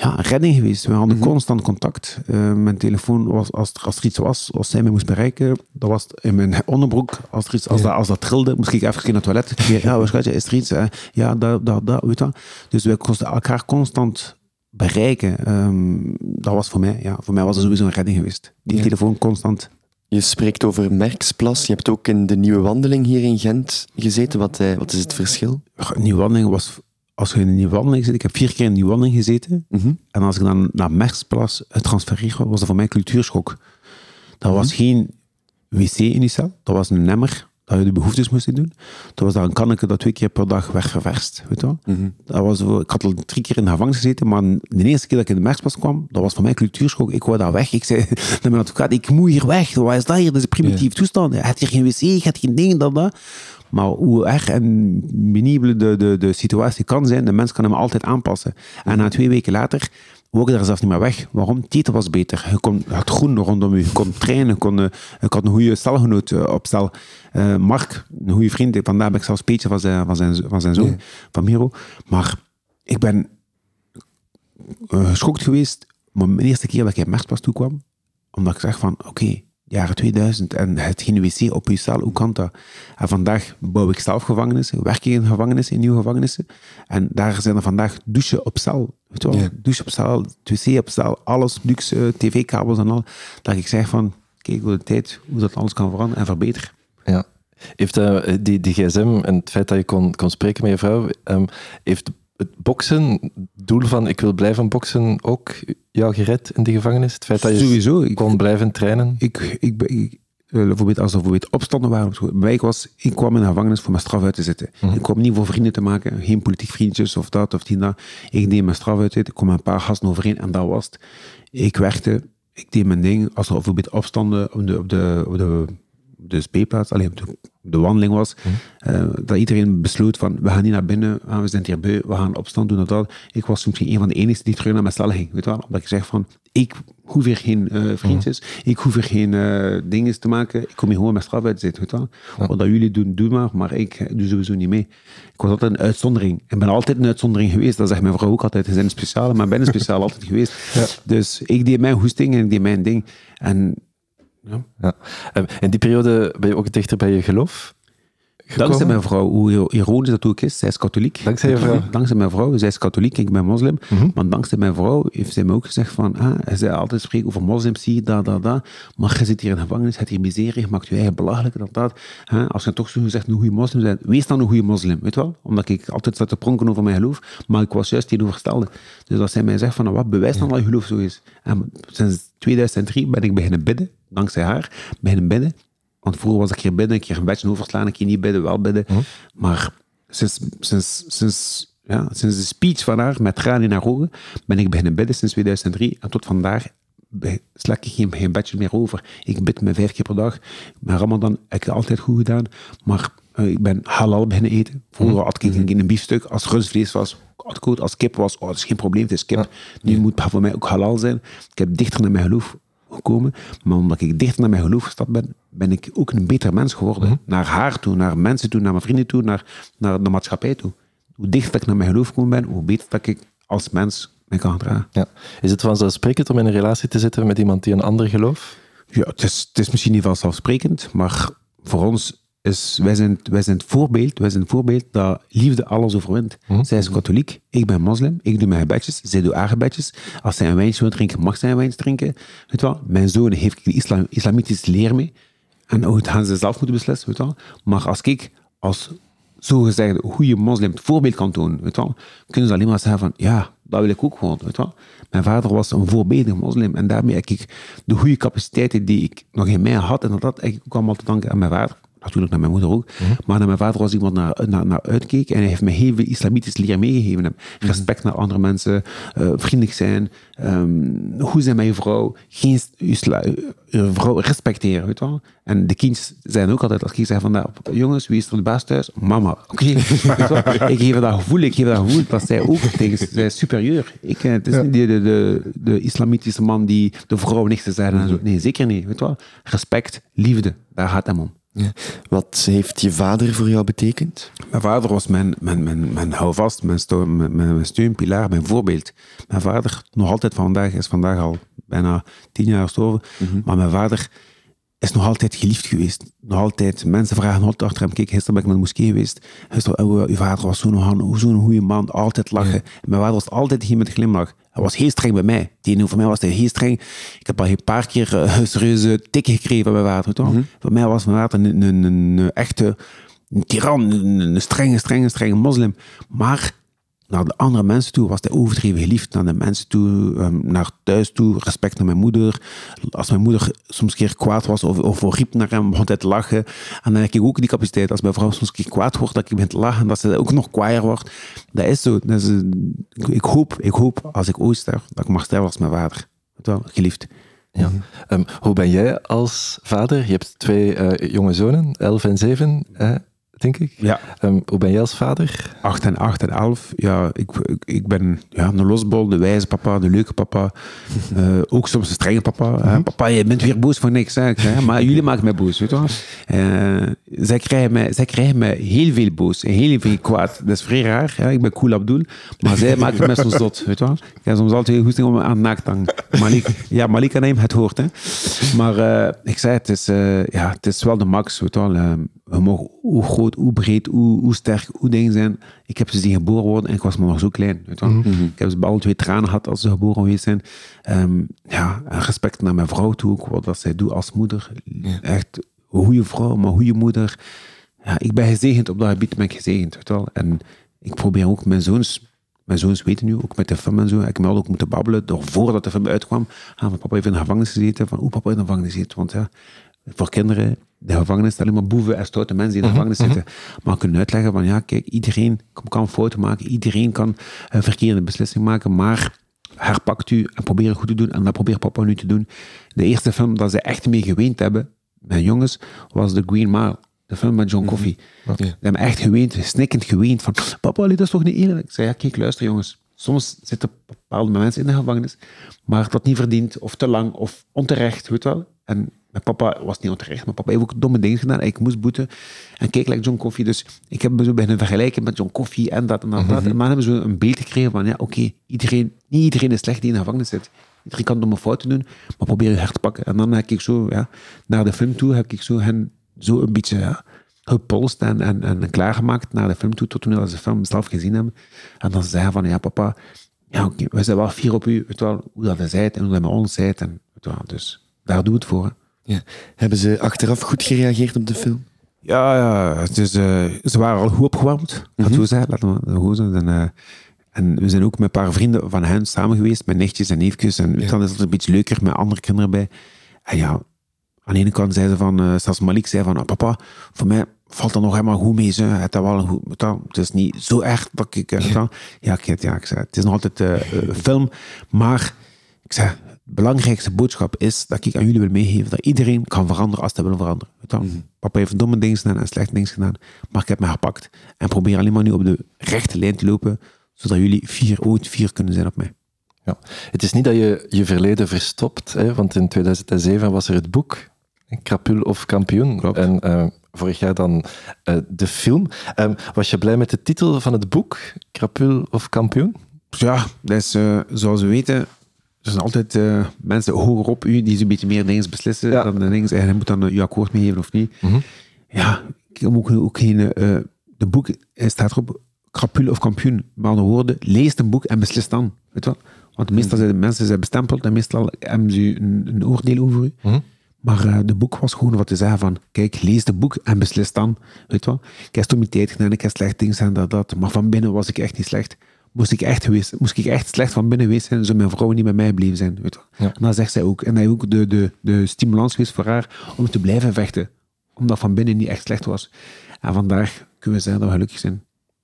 ja, redding geweest. We hadden constant contact. Eh, mijn telefoon was, als, er- als er iets was, als zij mij moest bereiken, dat was in mijn onderbroek. Als, er iets, als, dat, als dat trilde, moest ik even naar het toilet. Ja, wat schatje, is er iets? Ja, dat, dat, dat, weet. Dus we konden elkaar constant bereiken. Ehm, dat was voor mij, ja, voor mij was dat sowieso een redding geweest. Die Ja. telefoon constant. Je spreekt over Merksplas. Je hebt ook in de nieuwe wandeling hier in Gent gezeten. Wat, eh, wat is het verschil? Nieuwe wandeling was, als je in een nieuwe wandeling zit, ik heb vier keer in een nieuwe wandeling gezeten. Mhm. En als ik dan naar Merksplas transfereerde, was dat voor mij cultuurschok. Dat was geen wc in die cel, dat was een nemmer dat je de behoeftes moest doen. Dat was dan een kanneke dat twee keer per dag werd ververst. Weet je wel? dat was, ik had al drie keer in de gevangenis gezeten, maar de eerste keer dat ik in de Merksplas kwam, dat was voor mij cultuurschok. Ik wou daar weg. Ik zei naar mijn advocaat, ik moet hier weg. Wat is dat hier? Dat is een primitieve toestand. Je hebt hier geen wc, je hebt geen dingen, dat, dat. Maar hoe erg en penibel de, de, de situatie kan zijn, de mens kan hem altijd aanpassen. En na twee weken later ik daar zelfs niet meer weg. Waarom? Titel was beter. Je, kon, je had groen rondom je, je kon trainen, je kon, eh, ik had een goede stelgenoot eh, op stel. Eh, Mark, een goede vriend, vandaar ben ik zelfs Peetje van zijn, van zijn, van zijn zoon, van Miro. Maar ik ben geschokt geweest, maar mijn eerste keer dat ik in Merksplas toe kwam, omdat ik zeg van, oké, jaren 2000 en het geen wc op je cel, hoe kan dat? En vandaag bouw ik zelf gevangenissen, werk ik in gevangenissen, in nieuwe gevangenissen. En daar zijn er vandaag douchen op cel. Weet je wel? Ja. Douche op cel, wc op cel, alles, luxe, tv-kabels en al. Dat ik zeg van, kijk hoe de tijd, hoe dat alles kan veranderen en verbeteren. Ja. Heeft eh, die, die gsm en het feit dat je kon, kon spreken met je vrouw, ehm, heeft het boksen, het doel van ik wil blijven boksen, ook jou gered in de gevangenis? Het feit dat je Sowieso. Ik, kon blijven trainen? ik, ik, ik, eh, bijvoorbeeld als er bijvoorbeeld opstanden waren. Bij mij was, ik kwam in de gevangenis voor mijn straf uit te zitten. Ik kwam niet voor vrienden te maken, geen politiek vriendjes of dat of die dat. Ik deed mijn straf uit ik kwam met een paar gasten overeen en dat was het. Ik werkte, ik deed mijn ding. Als er bijvoorbeeld opstanden op de, op de, op de, op de speelplaats, alleen de, de wandeling was, eh, dat iedereen besloot van, we gaan niet naar binnen, ah, we zijn hier beu, we gaan opstand doen of dat. Ik was misschien een van de enigen die terug naar mijn cel ging, weet je wel. Omdat ik zeg van, ik hoef hier geen eh, vriendjes, ik hoef hier geen eh dingen te maken, ik kom hier gewoon mijn straf uit te zitten, weet je wel. Wat dat jullie doen, doe maar, maar ik doe sowieso niet mee. Ik was altijd een uitzondering. Ik ben altijd een uitzondering geweest, dat zegt mijn vrouw ook altijd, ze zijn een speciale, maar ik ben een speciaal altijd geweest. Dus ik deed mijn hoesting en ik deed mijn ding. En ja, Ja. Ehm, in die periode ben je ook dichter bij je geloof gekomen? Dankzij mijn vrouw, hoe ironisch dat ook is, zij is katholiek. Dankzij je vrouw? Dankzij mijn vrouw, zij is katholiek, ik ben moslim. Maar dankzij mijn vrouw heeft zij me ook gezegd van, ah, zij altijd spreekt over moslims, zie, dat, dat, dat. Maar je zit hier in de gevangenis, je hebt hier miserie, je maakt je eigen belachelijk, dat, Als je toch zo gezegd een goede moslim bent, wees dan een goede moslim, weet je wel? Omdat ik altijd zat te pronken over mijn geloof, maar ik was juist tegenovergestelde. Dus als zij mij zegt van, nou, wat bewijst dan dat je geloof zo is? En sinds 2003 ben ik beginnen bidden, dankzij haar, beginnen bidden. Want vroeger was ik hier bidden, een keer een beetje overslaan, een keer niet bidden, wel bidden. Maar sinds, sinds, sinds, ja, sinds de speech van haar, met tranen in haar ogen, ben ik beginnen bidden sinds 2003. En tot vandaag sla ik geen, geen bedje meer over. Ik bid me vijf keer per dag. Mijn ramadan heb ik altijd goed gedaan. Maar eh, ik ben halal beginnen eten. Vroeger had ik een, een biefstuk. Als rundvlees was, had ik. Als kip was, oh, dat is geen probleem, het is kip. Nu moet het voor mij ook halal zijn. Ik heb dichter naar mijn geloof gekomen. Maar omdat ik dichter naar mijn geloof gestapt ben, ben ik ook een beter mens geworden. Naar haar toe, naar mensen toe, naar mijn vrienden toe, naar, naar de maatschappij toe. hoe dichter ik naar mijn geloof gekomen ben, hoe beter dat ik als mens mij kan gedragen. Ja. Is het vanzelfsprekend om in een relatie te zitten met iemand die een ander geloof? Ja, het is, het is misschien niet vanzelfsprekend, maar voor ons wij zijn, wij zijn het voorbeeld, wij zijn het voorbeeld dat liefde alles overwint. Zij is katholiek, ik ben moslim, ik doe mijn gebedjes, zij doet haar gebedjes. Als zij een wijntje wil drinken, mag zij een wijntje drinken. Weet wel, mijn zoon heeft de islam, islamitische leer mee. En ook gaan ze zelf moeten beslissen, weet wel. Maar als ik als zogezegd goede moslim het voorbeeld kan tonen, weet wel, kunnen ze alleen maar zeggen van, ja, dat wil ik ook gewoon, weet wel. Mijn vader was een voorbeeldig moslim en daarmee heb ik de goede capaciteiten die ik nog in mij had en dat ik ook allemaal te danken aan mijn vader. Natuurlijk naar mijn moeder ook. Maar naar mijn vader was iemand naar, naar, naar uitkeek. En hij heeft me heel veel islamitische leer meegegeven. Respect naar andere mensen. eh, vriendelijk zijn. ehm, hoe zijn je vrouw. Geen je vrouw respecteren. Weet wel? En de kindjes zijn ook altijd, als ik zeg van, nou, jongens, wie is er de baas thuis? Mama. Oké. Ik geef dat gevoel. Ik geef dat gevoel dat zij ook tegen zij is superieur. Ik, eh, het is niet de, de, de, de islamitische man die de vrouw niks te zeggen. en zo. Nee, zeker niet. Weet wel? Respect, liefde. Daar gaat hem om. Ja. Wat heeft je vader voor jou betekend? Mijn vader was mijn, mijn, mijn, mijn houvast, mijn, steun, mijn, mijn steunpilaar, mijn voorbeeld. Mijn vader, nog altijd vandaag, is vandaag al bijna tien jaar gestorven. Maar mijn vader is nog altijd geliefd geweest. Nog altijd, mensen vragen altijd achter hem. Kijk, gisteren ben ik naar de moskee geweest. Gisteren, oh, uw vader was zo'n zo'n goede man, altijd lachen. En mijn vader was altijd hier met glimlach. Was heel streng bij mij. Tegenover mij was hij heel streng. Ik heb al een paar keer uh, serieuze tikken gekregen van mijn vader. Toch? Voor mij was mijn vader een, een, een, een echte een tiran, een, een strenge, strenge, strenge moslim. Maar naar de andere mensen toe was hij overdreven geliefd. Naar de mensen toe, um, naar thuis toe, respect naar mijn moeder. Als mijn moeder soms een keer kwaad was of, of riep naar hem, begon hij te lachen. En dan heb ik ook die capaciteit. Als mijn vrouw soms een keer kwaad wordt, dat ik begin te lachen, dat ze ook nog kwaaier wordt. Dat is zo. Is, ik, hoop, ik hoop, als ik ooit sterf, dat ik mag sterven als mijn vader. Wel, geliefd. Ja. Um, hoe ben jij als vader? Je hebt twee uh, jonge zonen, 11 en 7, uh, denk ik. Ja. Um, hoe ben jij als vader? 8 en 8 en 11. Ja, ik, ik, ik ben ja, een losbol, de wijze papa, de leuke papa. Uh, ook soms een strenge papa. Mm -hmm. Papa, je bent weer boos voor niks. Hè? Maar jullie maken mij boos, weet je wel. Uh, zij, krijgen mij, zij krijgen mij heel veel boos en heel veel kwaad. Dat is vrij raar. Hè? Ik ben cool Abdul. Maar zij maken mij soms zot, weet je wel. Ik heb soms altijd heel goed om aan naakt te hangen. Malik, ja, Malik hem, het hoort. Hè? Maar uh, ik zei, het is, ja, het is wel de max, weet je wel. We mogen hoe groot, hoe breed, hoe, hoe sterk, hoe dingen zijn. Ik heb ze zien geboren worden en ik was maar nog zo klein. Weet. Mm -hmm. Ik heb ze al twee tranen gehad als ze geboren geweest zijn. Um, ja, respect naar mijn vrouw toe, ook, wat dat zij doet als moeder. Ja. Echt een goede vrouw, maar goede moeder. Ja, ik ben gezegend op dat gebied, ben ik gezegend. Weet je wel. En ik probeer ook mijn zoons, mijn zoons weten nu, ook met de film en zo, ik heb me ook moeten babbelen, door voordat de film uitkwam, ah, mijn papa heeft in de gevangenis gezeten, van hoe papa in de gevangenis zit, want ja, voor kinderen, de gevangenis is alleen maar boeven en stoute mensen die in de gevangenis zitten. Maar kunnen uitleggen van, ja, kijk, iedereen kan fouten maken, iedereen kan een verkeerde beslissing maken, maar herpakt u en probeer het goed te doen. En dat probeert papa nu te doen. De eerste film dat ze echt mee geweend hebben, mijn jongens, was The Green Mile. De film met John Coffey. Mm -hmm. Ze hebben echt geweend, snikkend geweend van, papa, dat is toch niet eerlijk? Ik zei, ja, kijk, luister jongens. Soms zitten bepaalde mensen in de gevangenis, maar dat niet verdient, of te lang, of onterecht, weet wel. En mijn papa was niet onterecht. Mijn papa heeft ook domme dingen gedaan. Ik moest boeten. En kijk, like John Coffey. Dus ik heb me zo beginnen vergelijken met John Coffey en dat en dat. Mm -hmm. En dan hebben ze een beeld gekregen van, ja, oké, okay, iedereen, niet iedereen is slecht die in de gevangenis zit. Iedereen kan domme fouten doen, maar probeer je hart te pakken. En dan heb ik zo, ja, naar de film toe, heb ik zo hen zo een beetje ja, gepolst en, en, en klaargemaakt naar de film toe, tot toen ze de film zelf gezien hebben. En dan zei hij van, ja, papa, ja, okay, we zijn wel fier op u, weet wel, hoe dat hij zijt en hoe dat met ons zijt. En, weet wel, dus daar doe het voor. Hè. Ja. Hebben ze achteraf goed gereageerd op de film? Ja, ja uh, ze waren al goed opgewarmd, mm -hmm. zo zeggen, laten we goed zijn. En, uh, en we zijn ook met een paar vrienden van hen samen geweest, met nichtjes en neefjes. En ja. dan is het een beetje leuker met andere kinderen bij. En ja, aan de ene kant zei ze van, uh, zelfs Malik zei van, oh, papa, voor mij valt dat nog helemaal goed mee. Ze. Het, is wel een goed, het is niet zo erg dat ik... Uh, ja, ja, ja, ik zei, het is nog altijd een film, maar ik zei, belangrijkste boodschap is dat ik aan jullie wil meegeven dat iedereen kan veranderen als hij wil veranderen. Mm -hmm. Papa heeft domme dingen gedaan en slechte dingen gedaan, maar ik heb me gepakt en probeer alleen maar nu op de rechte lijn te lopen, zodat jullie vier, ooit vier kunnen zijn op mij. Ja. Het is niet dat je je verleden verstopt, hè, want in 2007 was er het boek Krapul of Kampioen. Klopt. En uh, vorig jaar dan eh, de film. Ehm, was je blij met de titel van het boek, Krapul of Kampioen? Ja, dat is, eh, zoals we weten, er zijn altijd eh, mensen hoger op u die zo'n beetje meer dingen beslissen Ja. dan de dingen. En je moet dan eh, je akkoord mee geven of niet. Mhm. Ja, ik heb ook, ook geen... eh, de boek hij staat erop, krapul of kampioen. Maar andere woorden, lees een boek en beslis dan. Weet je wel? Want meestal zijn de mensen zijn bestempeld en meestal hebben ze een, een oordeel over u. Mhm. Maar eh, de boek was gewoon wat te zeggen van, kijk, lees de boek en beslis dan. Weet je wel? Ik heb toen mijn tijd gedaan, ik heb slecht dingen gedaan, dat, dat. Maar van binnen was ik echt niet slecht. Moest ik echt, geweest, moest ik echt slecht van binnen geweest zijn, zou mijn vrouw niet bij mij blijven zijn. Weet je? Ja. En dat zegt zij ook. En dat is ook de, de, de stimulans geweest voor haar om te blijven vechten. Omdat van binnen niet echt slecht was. En vandaag kunnen we zeggen dat we gelukkig zijn.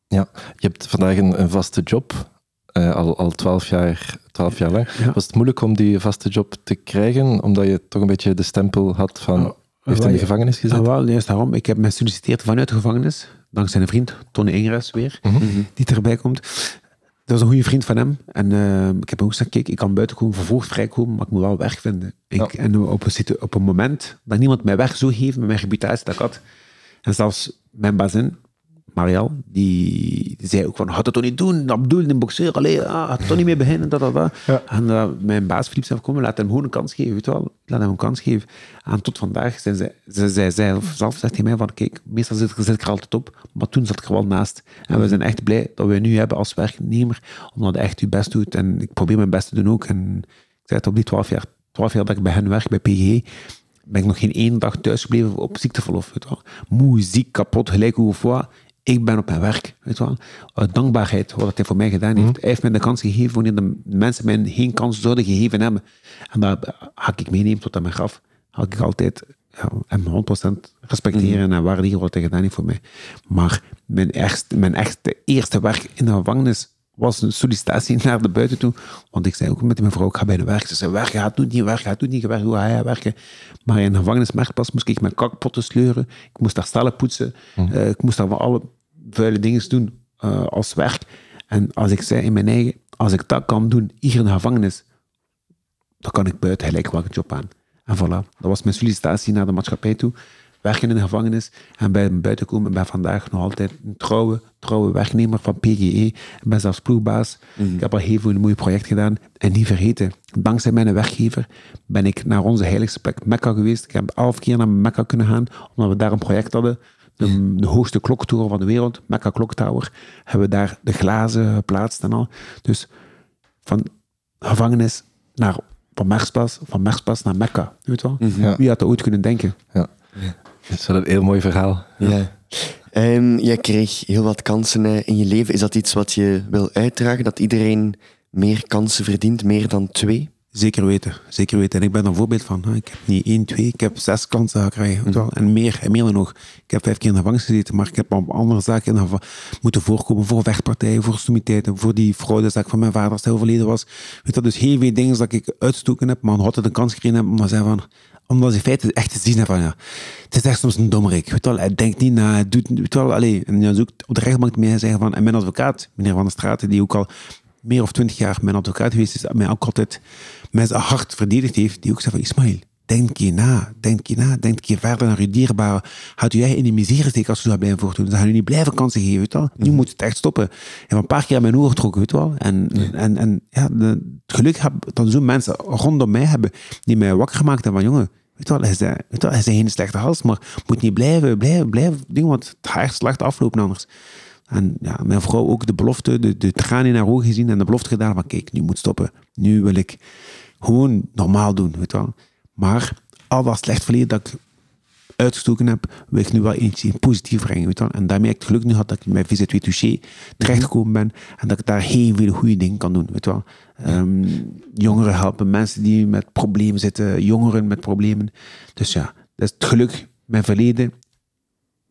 Ja, je hebt vandaag een, een vaste job, eh, al, al 12 jaar, 12 jaar lang. Ja. Was het moeilijk om die vaste job te krijgen, omdat je toch een beetje de stempel had van, Oh, heeft in wel, de gevangenis gezet? Ja, wel, juist daarom. Ik heb mij gesolliciteerd vanuit de gevangenis. Dankzij een vriend, Tony Ingres weer, Mhm. die erbij komt. Dat is een goede vriend van hem. En eh, ik heb ook gezegd, kijk, ik kan buiten komen, vervolgd vrijkomen, maar ik moet wel werk vinden. Ik, Ja. En op een, op een moment dat niemand mij weg zou geven met mijn reputatie dat ik had. En zelfs mijn bazin, Marielle, die, zei ook van, had het toch niet doen, dat bedoel een boxeur, allee, ah, had het toch niet mee beginnen, dat, dat, dat. Ja. En eh, mijn baas Philippe zei, kom, laat hem gewoon een kans geven, weet je wel. Laat hem een kans geven. En tot vandaag zijn zij, zij, zij zelf, zelf zegt hij mij van, kijk, meestal zit, zit ik er altijd op, maar toen zat ik er wel naast. En we zijn echt blij dat we nu hebben als werknemer, omdat je echt je best doet. En ik probeer mijn best te doen ook. En ik zei het op die twaalf jaar, twaalf jaar dat ik bij hen werk, bij PGE, ben ik nog geen één dag thuisgebleven op ziekteverlof. Weet je wel. Moe, ziek, kapot, gelijk hoe of wat. Ik ben op mijn werk. Weet je wel. Uit dankbaarheid, wat hij voor mij gedaan heeft. Hij heeft mij de kans gegeven wanneer de mensen mij geen kans zouden gegeven hebben. En dat ga ik meenemen tot aan mijn graf. Ga ik altijd ja, hem 100% respecteren en waarderen wat hij gedaan heeft voor mij. Maar mijn, echt, mijn echte eerste werk in de gevangenis was een sollicitatie naar de buiten toe. Want ik zei ook met mijn vrouw, ik ga bij de werk. Ze zei, werken, gaat doet niet werken, gaat doet niet werken, hoe ga jij werken? Maar in de gevangenismarktpas moest ik mijn kakpotten sleuren. Ik moest daar stellen poetsen. Eh, ik moest daar wel alle vuile dingen doen eh, als werk. En als ik zei in mijn eigen, als ik dat kan doen hier in de gevangenis, dan kan ik buiten gelijk welke job aan. En voilà, dat was mijn sollicitatie naar de maatschappij toe. Werken in de gevangenis en bij buiten komen. Ik ben vandaag nog altijd een trouwe, trouwe werknemer van PGE. Ik ben zelfs ploegbaas. Ik heb al heel veel mooie projecten gedaan. En niet vergeten, dankzij mijn werkgever ben ik naar onze heiligste plek Mekka geweest. Ik heb elf keer naar Mekka kunnen gaan, omdat we daar een project hadden. De, de hoogste kloktoren van de wereld, Mekka Clock Tower. Hebben we daar de glazen geplaatst en al. Dus van gevangenis naar van Merspas, van Merspas naar Mekka. Weet wel? Ja. Wie had dat ooit kunnen denken? Ja. Dat is wel een heel mooi verhaal. Ja. Ehm, jij kreeg heel wat kansen in je leven. Is dat iets wat je wil uitdragen? Dat iedereen meer kansen verdient, meer dan twee? Zeker weten, zeker weten. En ik ben er een voorbeeld van. Ik heb niet één, twee, ik heb zes kansen gekregen. wel. En meer, en meer dan nog. Ik heb vijf keer in de gevangenis gezeten, maar ik heb op andere zaken in moeten voorkomen. Voor vechtpartijen, voor stomiteiten, voor die fraudezaak van mijn vader als hij overleden was. Weet wel. dus heel veel dingen dat ik uitstoken heb, maar altijd een kans gekregen heb, omdat zij van omdat ze in feite echt te zien hebben van ja, het is echt soms een dommerik. Weet wel, hij denkt niet na, hij doet, je wel. En dan zoekt op de rechtbank mee zeggen van, mijn advocaat, meneer Van der Straten, die ook al meer of twintig jaar mijn advocaat geweest is, mij ook altijd met zijn hart verdedigd heeft, die ook zei van Ismail, denk je na, denk je na, denk je verder naar je dierbare. Gaat u jij in de misère steken als u dat blijven voortdoen? Dan gaan u niet blijven kansen geven, weet je wel. Nu moet het echt stoppen. Ik heb een paar keer aan mijn oor getrokken, weet je wel. En, en, en ja, de, het geluk heb dat zo'n mensen rondom mij hebben, die mij wakker gemaakt hebben van, jongen, Weet je wel, hij is, weet je wel, hij is geen slechte hals, maar moet niet blijven, blijven, blijven dingen, want het gaat echt slecht aflopen anders. En ja, mijn vrouw ook de belofte, de, de tranen in haar ogen gezien en de belofte gedaan van kijk, nu moet stoppen. Nu wil ik gewoon normaal doen, weet je wel. Maar al dat slecht verleden dat ik uitgestoken heb, wil ik nu wel iets positief brengen, weet. En daarmee heb ik het geluk nu gehad dat ik met VZ2 Touché terechtgekomen ben en dat ik daar heel veel goede dingen kan doen, weet je wel. Ehm, jongeren helpen, mensen die met problemen zitten, jongeren met problemen. Dus ja, dat is het geluk. Mijn verleden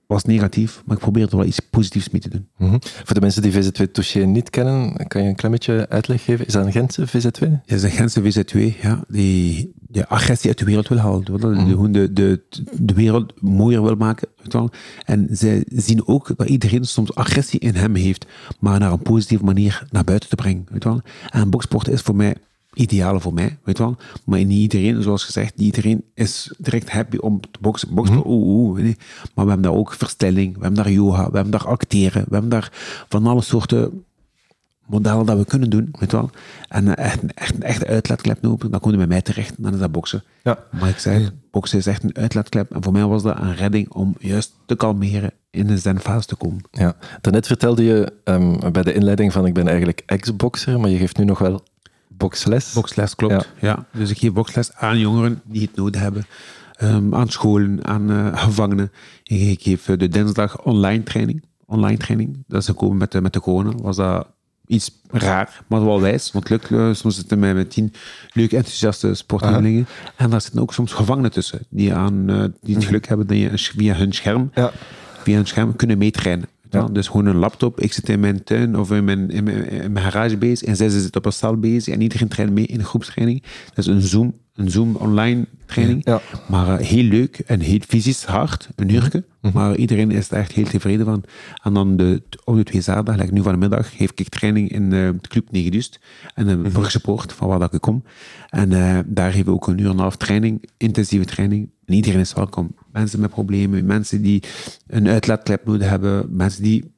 was negatief, maar ik probeer er wel iets positiefs mee te doen. Mhm. Voor de mensen die VZ2 Touché niet kennen, kan je een klein beetje uitleg geven? Is dat een Gentse VZ2? Ja, dat is een Gentse VZ2, ja, die de agressie uit de wereld wil halen. Die gewoon de, de, de wereld mooier wil maken. Weet je wel. En zij zien ook dat iedereen soms agressie in hem heeft, maar naar een positieve manier naar buiten te brengen. Weet je wel. En boksport is voor mij ideale voor mij, weet je wel. Maar niet iedereen, zoals gezegd, niet iedereen is direct happy om te boksen. Boksen, Mhm. oeh, oeh, nee. Maar we hebben daar ook verstelling, we hebben daar yoga, we hebben daar acteren, we hebben daar van alle soorten modellen dat we kunnen doen, weet wel. En eh, echt, een- echt een echte uitlaatklep nodig, dan kom je bij mij terecht, dan is dat boksen. Ja. Maar ik zeg, boksen is echt een uitlaatklep. En voor mij was dat een redding om juist te kalmeren, in de zenfase te komen. Ja. Daarnet vertelde je ehm, bij de inleiding van ik ben eigenlijk ex-boxer, maar je geeft nu nog wel boksles. Boksles, klopt. Ja. Dus ik geef boksles aan jongeren die het nodig hebben. Ehm, aan scholen, aan eh, gevangenen. Ik, ik geef eh, de dinsdag online training. Online training. Dat is gekomen met de, met de corona. Was dat iets raar, maar wel wijs. Want lukt, eh, soms zitten wij met tien leuke, enthousiaste sportleerlingen. En daar zitten ook soms gevangenen tussen. Die, aan, eh, die het geluk hebben dat je via hun scherm Ja. via een scherm kunnen meetrainen. Ja. Ja. Dus gewoon een laptop. Ik zit in mijn tuin of in mijn, in mijn, in mijn garage bezig en zij zitten op een stal bezig en iedereen traint mee in een groepstraining. Dat is een Zoom, een Zoom online training. Ja. Maar eh, heel leuk en heel fysisch hard, een uurtje. Maar iedereen is er echt heel tevreden van. En dan de, op de twee zaterdag, like nu van de middag, geef ik training in eh, de Club 9 Dust en de Brugse Poort, van waar dat ik kom. En eh, daar geven we ook een uur en een half training, intensieve training. En iedereen is welkom. Mensen met problemen, mensen die een uitlaatklep nodig hebben, mensen die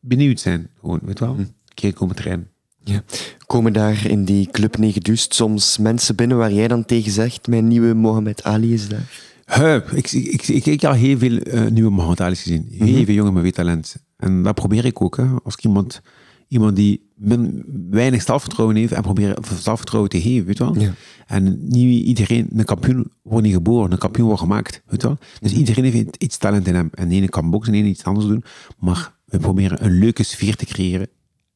benieuwd zijn. Gewoon, weet wel, een keer komen trainen. Ja. Komen daar in die Club 9 Dust soms mensen binnen waar jij dan tegen zegt, mijn nieuwe Mohamed Ali is daar? Hup, ik, ik, ik, ik, ik heb al heel veel eh, nieuwe Mohamed Ali's gezien. Heel veel jongen met veel talent. En dat probeer ik ook. Hè. Als ik iemand, iemand die min, weinig zelfvertrouwen heeft en probeer zelfvertrouwen te geven, weet je wel. Ja. En niet iedereen, een kampioen wordt niet geboren, een kampioen wordt gemaakt, weet je wel. Dus iedereen heeft iets talent in hem. En de ene kan boksen, de ene iets anders doen. Maar we proberen een leuke sfeer te creëren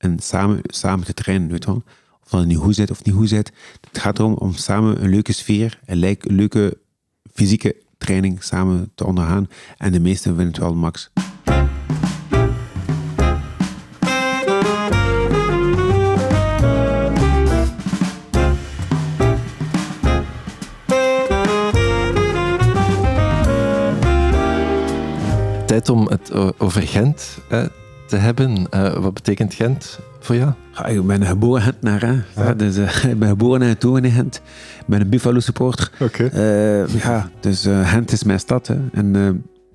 en samen, samen te trainen, weet. Of dat nu goed zit of niet goed zit. Het gaat erom om samen een leuke sfeer, een leuk- leuke fysieke training samen te ondergaan. En de meesten vinden het wel max. Tijd om het o- over Gent eh, te hebben. Eh, wat betekent Gent voor jou? Ja, ik ben een geboren Gentenaar. Hè. Ja, dus, eh, ik ben geboren en getogen in Gent. Ik ben een Buffalo supporter. Oké. Eh, ja, dus Gent is mijn stad. Hè. En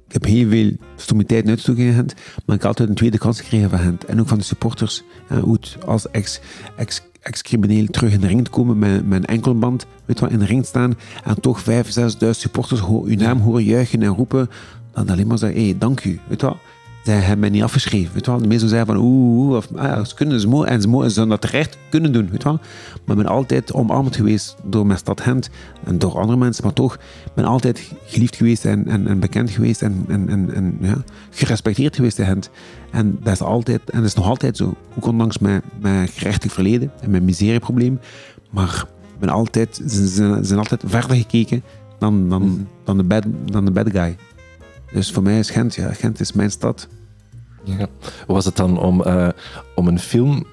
ik heb heel veel stommiteiten uitgestoken in Gent. Maar ik heb altijd een tweede kans gekregen van Gent. En ook van de supporters. Hoe het als ex, ex, ex-crimineel terug in de ring te komen met, met een enkelband. Weet wel, in de ring staan. En toch vijf, zesduizend supporters uw naam horen juichen en roepen. Dan alleen maar zeggen, hé, hey, dank u. Weet wel. Zij hebben mij niet afgeschreven. Weet wel. De meesten zeggen van oeh, of ah, ze kunnen ze mooi en ze mooi, ze zouden dat terecht kunnen doen. Weet je wel. Maar ik ben altijd omarmd geweest door mijn stad Gent en door andere mensen, maar toch ik ben altijd geliefd geweest en, en, en bekend geweest en, en, en, en ja, gerespecteerd geweest in Gent. En dat is altijd, en dat is nog altijd zo. Ook ondanks mijn, mijn gerechtig verleden en mijn miserieprobleem. Maar ik ben altijd, ze, ze, ze zijn altijd verder gekeken dan, dan, dan, de bad, dan de bad guy. Dus voor mij is Gent, ja, Gent is mijn stad. Ja. Was het dan om, eh, om een film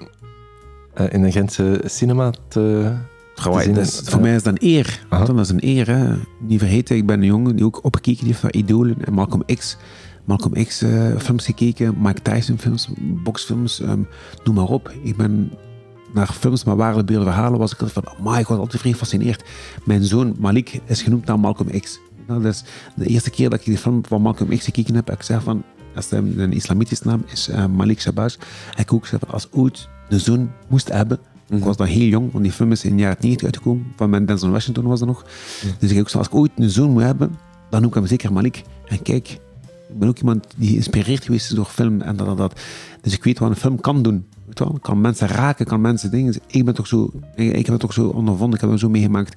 eh, in een Gentse cinema te, te zien? voor mij is dat een eer. Dat is een eer. Hè. Niet vergeten, ik ben een jongen die ook opgekeken heeft van idolen. En Malcolm X. Malcolm X eh, films gekeken, Mike Tyson films, boxfilms, ehm, noem maar op. Ik ben naar films met ware beelden verhalen was ik van, oh my, altijd vrij gefascineerd. Mijn zoon Malik is genoemd naar Malcolm X. Nou, dat is de eerste keer dat ik die film van Malcolm X gekeken heb, heb ik gezegd van, dat is een, islamitische naam, is eh, Malik Shabazz. Ik ook van, als ooit de zoon moest hebben, ik was dan heel jong, want die film is in de jaren 90 uitgekomen, van mijn Denzel Washington was er nog. Dus ik ook als ik ooit een zoon moet hebben, dan noem ik hem zeker Malik. En kijk, ik ben ook iemand die geïnspireerd geweest is door film en dat, dat, dat. Dus ik weet wat een film kan doen. Weet je wel? Kan mensen raken, kan mensen dingen. Ik ben toch zo, ik, ik heb het toch zo ondervonden, ik heb het zo meegemaakt.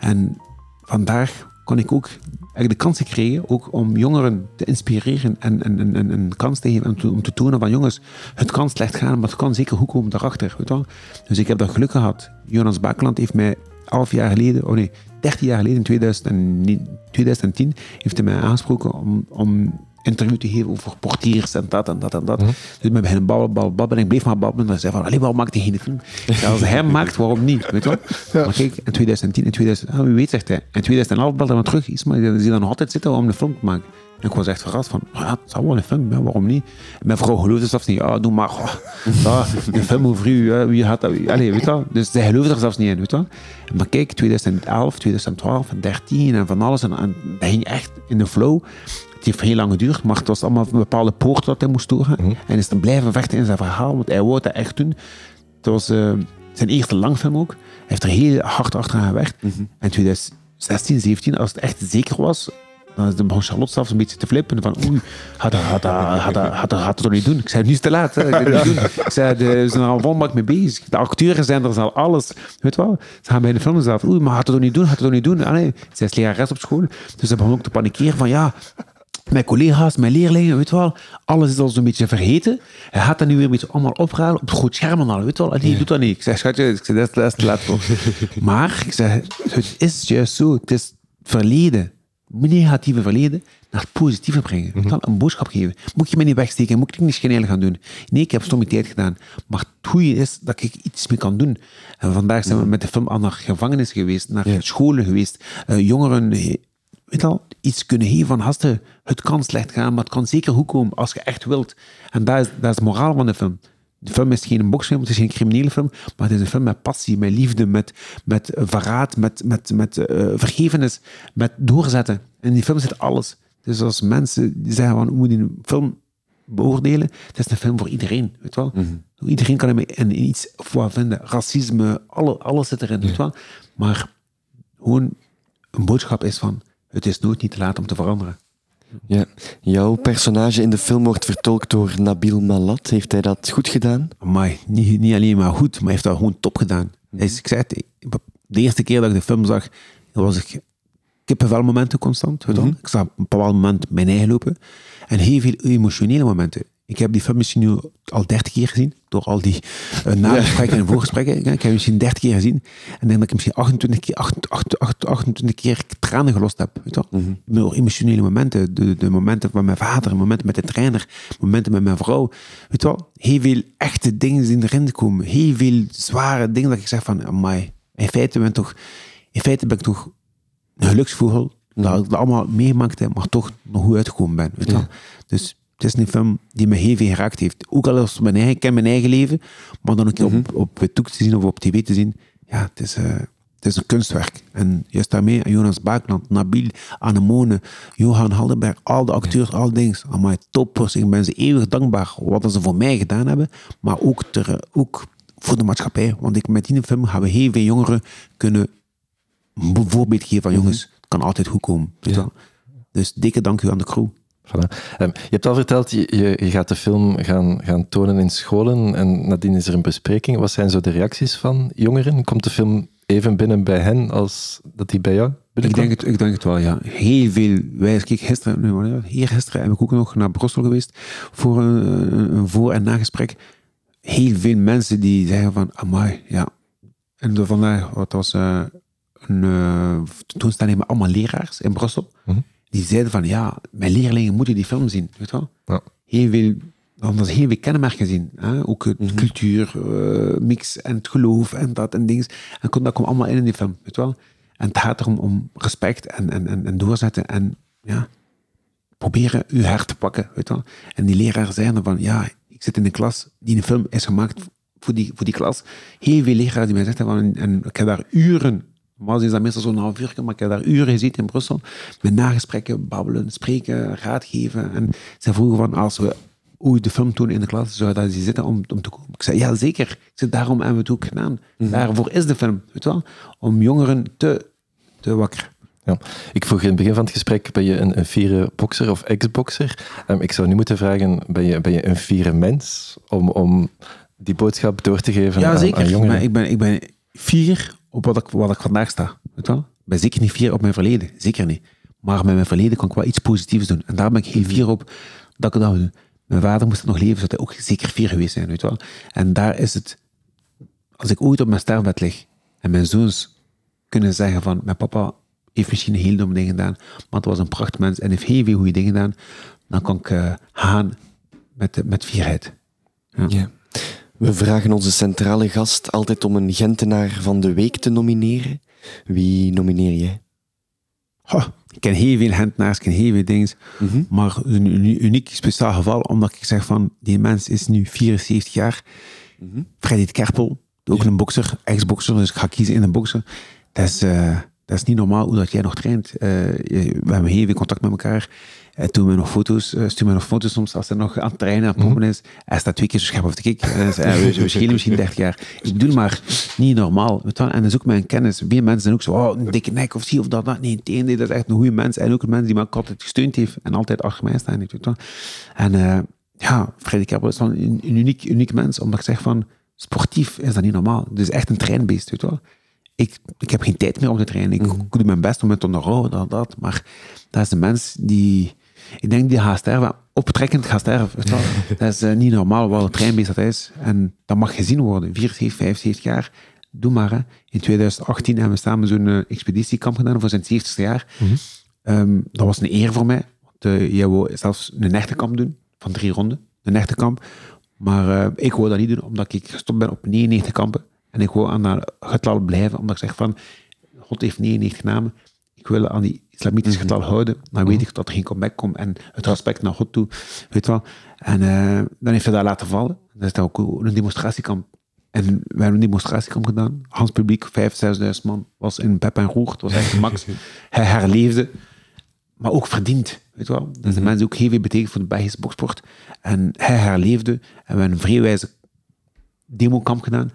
En vandaar kon ik ook de kans gekregen ook om jongeren te inspireren en, en, en, en een kans te geven om te tonen van jongens, het kan slecht gaan, maar het kan zeker goed komen daarachter. Weet wel? Dus ik heb dat geluk gehad. Jonas Bakeland heeft mij elf jaar geleden, oh nee, 13 jaar geleden, in 2009 2010, heeft hij mij aangesproken om, om interview te geven over portiers en dat en dat en dat. Mhm. Dus we beginnen babbelen, babbelen, babbelen. En ik bleef maar babbelen. En zei van, allee, waarom maakt hij geen film? Zei, als hij hem maakt, waarom niet? Weet je wel? Maar kijk, in 2010, in 2000, ah, wie weet, zegt hij. In 2011 belde hij me terug. Iets, maar die zie dan nog altijd zitten om een film te maken. En ik was echt verrast van, ja, het zou wel een film, ja, waarom niet? En mijn vrouw geloofde zelfs niet, ja, doe maar. goh, ja, een film over u, hè, wie had dat? Allee, weet je? Dus zij geloofde er zelfs niet in, weet je? Maar kijk, 2011, 2012, 2013 en van alles. En, en dat ging echt in de flow. Het heeft heel lang geduurd, maar het was allemaal een bepaalde poort dat hij moest doorgaan. En is dan blijven vechten in zijn verhaal, want hij wou dat echt doen. Het was eh, zijn eerste langfilm ook. Hij heeft er heel hard achteraan gewerkt. En 2016, 17, als het echt zeker was, dan begon Charlotte zelfs een beetje te flippen. Van oei, had dat, had dat, had had toch niet doen? Ik zei, nu is het te laat. Hè. Ik het doen. Zei, ze zijn er al volmak mee bezig. De acteurs zijn er al alles. Weet wel? Ze gaan bij de film zelf. Oei, maar had dat toch niet doen? Had dat toch niet doen? Ah, nee. Zij is lerares op school. Dus ze begon ook te panikeren van ja... Mijn collega's, mijn leerlingen, weet je wel, alles is al zo'n beetje vergeten. Hij gaat dat nu weer een beetje allemaal ophalen op het groot scherm en al, weet je wel. Nee, doe dat niet. Ik zeg, schatje, ik zeg, dat is- te laat voor. Maar, ik zeg, het is juist zo. Het is verleden, negatieve verleden, naar het positieve brengen. Je wel, Een boodschap geven. Moet je me niet wegsteken, moet ik niet geniaal gaan doen. Nee, ik heb stomme tijd gedaan. Maar het goede is dat ik iets mee kan doen. En vandaag zijn we met de film al naar gevangenis geweest, naar scholen geweest, eh, jongeren weet al, iets kunnen geven van haste, het kan slecht gaan, maar het kan zeker goed komen als je echt wilt. En dat is, dat is de moraal van de film. De film is geen boxfilm, het is geen criminele film, maar het is een film met passie, met liefde, met, met verraad, met, met, met eh, vergevenis, met doorzetten. En in die film zit alles. Dus als mensen zeggen van, hoe moet je een film beoordelen, het is een film voor iedereen, weet wel. Iedereen kan er in iets voor vinden. Racisme, alle, alles zit erin, weet je wel. Maar gewoon een boodschap is van, het is nooit niet te laat om te veranderen. Ja. Jouw personage in de film wordt vertolkt door Nabil Malat. Heeft hij dat goed gedaan? Maar niet, niet alleen maar goed, maar hij heeft dat gewoon top gedaan. Ik zei het, de eerste keer dat ik de film zag, was ik kippenvelmomenten constant. Weet je wel. Ik zag op een bepaald moment mijn eigen lopen. En heel veel emotionele momenten. Ik heb die film misschien nu al dertig keer gezien, door al die uh, nagesprekken en voorgesprekken. Ik heb hem misschien dertig keer gezien. En denk dat ik misschien 28 keer, 28, 28 keer tranen gelost heb. Weet je wel? Door emotionele momenten. De, de momenten met mijn vader, momenten met de trainer, momenten met mijn vrouw. Weet je wel? Heel veel echte dingen die erin komen. Heel veel zware dingen dat ik zeg van, amai. In feite ben ik toch, in feite ben ik toch een geluksvogel. Dat ik het allemaal meegemaakt heb, maar toch nog goed uitgekomen ben. Weet je wel? Dus het is een film die me heel veel geraakt heeft. Ook al is mijn eigen, ik ken mijn eigen leven, maar dan ook op, op YouTube te zien of op tv te zien. Ja, het is, eh, het is een kunstwerk. En juist daarmee, Jonas Baakland, Nabil, Anemone, Johan Haldenberg, al de acteurs, al dingen. Allemaal toppers. Ik ben ze eeuwig dankbaar wat ze voor mij gedaan hebben, maar ook, ter, ook voor de maatschappij. Want ik, met die film gaan we heel veel jongeren kunnen een voorbeeld geven van jongens, het kan altijd goed komen. Dus dikke dank u aan de crew. Voilà. Ehm, je hebt al verteld, je, je, je gaat de film gaan, gaan tonen in scholen en nadien is er een bespreking. Wat zijn zo de reacties van jongeren? Komt de film even binnen bij hen als dat die bij jou Ik binnenkomt? denk, het, ik denk het wel, ja. Heel veel. Wij, kijk, gisteren, was het? hier gisteren heb ik ook nog naar Brussel geweest voor een, voor- en nagesprek. Heel veel mensen die zeggen van, amai, ja. En vandaag, wat was eh, een uh, tentoonstelling met allemaal leraars in Brussel. Mhm. Die zeiden van, ja, mijn leerlingen moeten die film zien, weet je wel. Ja. Heel veel, ze heel veel kenmerken zien. Hè? Ook het Mhm. cultuur, eh, mix en het geloof en dat en dingen. En dat komt allemaal in in die film, weet je wel. En het gaat erom om respect en, en, en, en doorzetten en ja, proberen uw hart te pakken, weet je wel. En die leraar zeiden van, ja, ik zit in een klas die een film is gemaakt voor die, voor die klas. Heel veel leraren die mij zeggen van, en ik heb daar uren, maar is dat meestal zo'n half uur, maar ik heb daar uren gezeten in Brussel, met nagesprekken, babbelen, spreken, raad geven. En ze vroegen van, als we ooit de film doen in de klas, zou dat ze zitten om, om te komen? Ik zei, ja, zeker. Ik zei, daarom hebben we het ook gedaan. Daarvoor is de film, weet wel. Om jongeren te, te wakker. Ja. Ik vroeg in het begin van het gesprek, ben je een, een fiere bokser of ex-bokser? Ehm, ik zou nu moeten vragen, ben je, ben je een fiere mens om, om die boodschap door te geven Ja, aan, zeker. aan jongeren? Maar ik ben, ik ben fier op wat ik, wat ik vandaag sta. Weet wel? Ik ben zeker niet fier op mijn verleden. Zeker niet. Maar met mijn verleden kan ik wel iets positiefs doen. En daar ben ik heel fier op dat ik dat doe. Mijn vader moest nog leven, zou hij ook zeker fier geweest zijn. Weet wel? En daar is het... Als ik ooit op mijn sterfbed lig en mijn zoons kunnen zeggen van... Mijn papa heeft misschien heel domme dingen gedaan, maar het was een prachtmens en heeft heel veel goede dingen gedaan, dan kan ik eh, gaan met, met fierheid. Ja. Ja. We vragen onze centrale gast altijd om een Gentenaar van de week te nomineren. Wie nomineer jij? Ik ken heel veel Gentenaars, ik ken heel veel dingen, Mhm. maar een uni- uniek speciaal geval, omdat ik zeg van, die mens is nu 74 jaar, Mhm. Freddy de Kerpel, ook een bokser, ex-bokser, dus ik ga kiezen in een bokser. Dat is, eh, dat is niet normaal hoe dat jij nog traint. Eh, we hebben heel veel contact met elkaar. Toen we nog foto's, uh, stuur me nog foto's soms als hij nog aan het trainen aan het pompen is. Hij staat twee keer zo scherp op de. En eh, we, schelen misschien 30 jaar. Ik bedoel maar, niet normaal. En dat is ook mijn kennis. Veel mensen zijn ook zo, oh, een dikke nek of zie of dat. dat. Nee, dat is echt een goede mens. En ook een mens die me altijd gesteund heeft en altijd achter mij wel? En uh, ja, Freddy Kerpel is wel een, een uniek, uniek mens. Omdat ik zeg van, sportief is dat niet normaal. Is echt een treinbeest, weet je wel. Ik, ik heb geen tijd meer om te trainen. Ik, ik doe mijn best om het te onderhouden, dat, dat. Maar dat is een mens die... Ik denk die gaat sterven, optrekkend gaat sterven. Je dat is uh, niet normaal wat een treinbeest dat is. En dat mag gezien worden. 74, 75 jaar. Doe maar. Hè. In 2018 hebben we samen zo'n uh, expeditiekamp gedaan voor zijn 70ste jaar. Mm -hmm. um, dat was een eer voor mij. Want uh, jij wou zelfs een nechtenkamp doen, van drie ronden. Een nechtenkamp. Maar uh, ik wou dat niet doen, omdat ik gestopt ben op 99 kampen. En ik wou aan dat getal blijven, omdat ik zeg van, God heeft 99 namen. Ik wil aan die islamitische getal houden. Dan weet ik dat er geen comeback komt. En het respect naar God toe. Weet wel. En uh, dan heeft hij dat laten vallen. Dat is ook een demonstratiekamp. En we hebben een demonstratiekamp gedaan. Hans publiek, 5.000, 6.000 man, was in pep en roer. Het was echt max. hij herleefde. Maar ook verdiend. Weet wel. Dat is de mensen ook heel veel betekend voor de Belgische boksport. En hij herleefde. En we hebben een vrijwijze demokamp gedaan.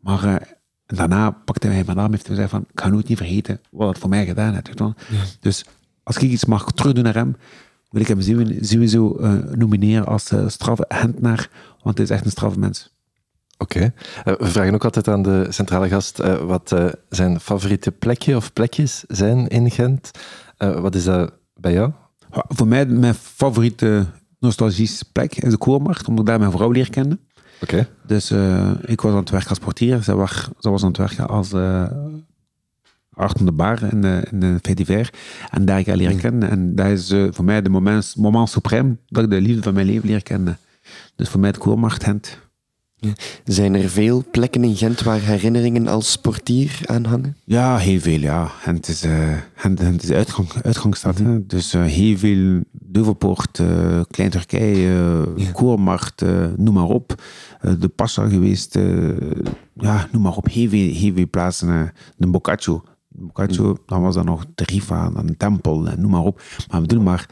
Maar uh, daarna pakte hij mijn naam heeft gezegd van, ik ga nooit niet vergeten wat het voor mij gedaan heeft. Ja. Dus als ik iets mag terugdoen naar hem, wil ik hem sowieso uh, nomineren als uh, straffe Hentnaar, want hij is echt een straffe mens. Oké. Okay. we vragen ook altijd aan de centrale gast wat zijn favoriete plekje of plekjes zijn in Gent. wat is dat bij jou? Ja, voor mij, mijn favoriete nostalgische plek is de Koormarkt, omdat ik daar mijn vrouw leer kennen. Okay. Dus uh, ik was aan het werk als portier. Ze was, ze was aan het werken als uh, achter de bar in de, in de. En daar ik haar leren kennen. En dat is uh, voor mij de moment, moment suprem dat ik de liefde van mijn leven leer kennen. Dus voor mij het Koormacht Gent. Ja. Zijn er veel plekken in Gent waar herinneringen als portier aan hangen? Ja, heel veel, ja. Gent is, uh, Gent, Gent is uitgang, uitgangsstad. Mm -hmm. Dus uh, heel veel Duvelpoort, uh, Klein Turkije, ja. Koormarkt, noem maar op. de Passa geweest, ja, noem maar op. Veel plaatsen. de Boccaccio. Boccaccio, mm. dan was er nog de Riva, dan tempel, noem maar op. Maar we doen maar,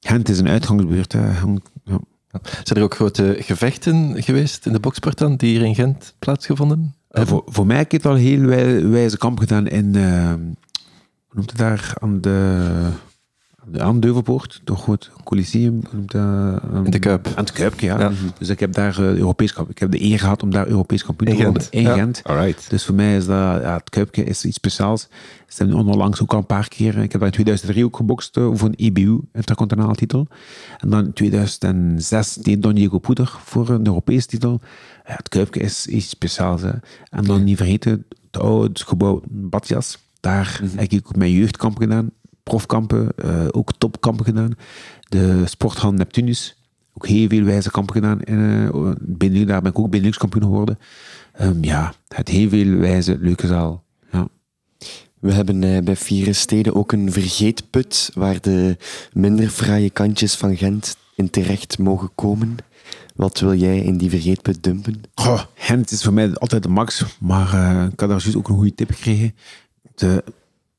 Gent is een uitgangsbuurt. Ja. Zijn er ook grote gevechten geweest in de boksport dan, die hier in Gent plaatsgevonden voor, voor mij heb ik het al heel wij, wijze kamp gedaan in, uh, hoe noemt het daar, aan de, aan de Deuvelpoort, toch goed, Coliseum. Um, in de Kuip. Aan het Kuip, ja. ja. Dus ik heb daar uh, Europees Ik heb de eer gehad om daar Europees kampioen te worden. In ja. Gent. Alright. Dus voor mij is dat, ja, het Kuipje is iets speciaals. Ze hebben onlangs ook al een paar keer, ik heb daar in 2003 ook gebokst voor een EBU, intercontinentaal titel. En dan in 2006 deed Don Diego Poeder voor een Europees titel. Ja, het Kuipje is iets speciaals. Hè. En dan niet vergeten, het oude gebouw Batjas. Daar mm -hmm. heb ik ook mijn jeugdkamp gedaan profkampen, uh, ook topkampen gedaan. De sporthal Neptunus, ook heel veel wijze kampen gedaan. Uh, binnen, daar ben ik ook Benelux kampioen geworden. Um, ja, het heel veel wijze, leuke zaal. Ja. We hebben uh, bij Vieren Steden ook een vergeetput waar de minder fraaie kantjes van Gent in terecht mogen komen. Wat wil jij in die vergeetput dumpen? Oh, Gent is voor mij altijd de max, maar ik had daar juist ook een goede tip gekregen. De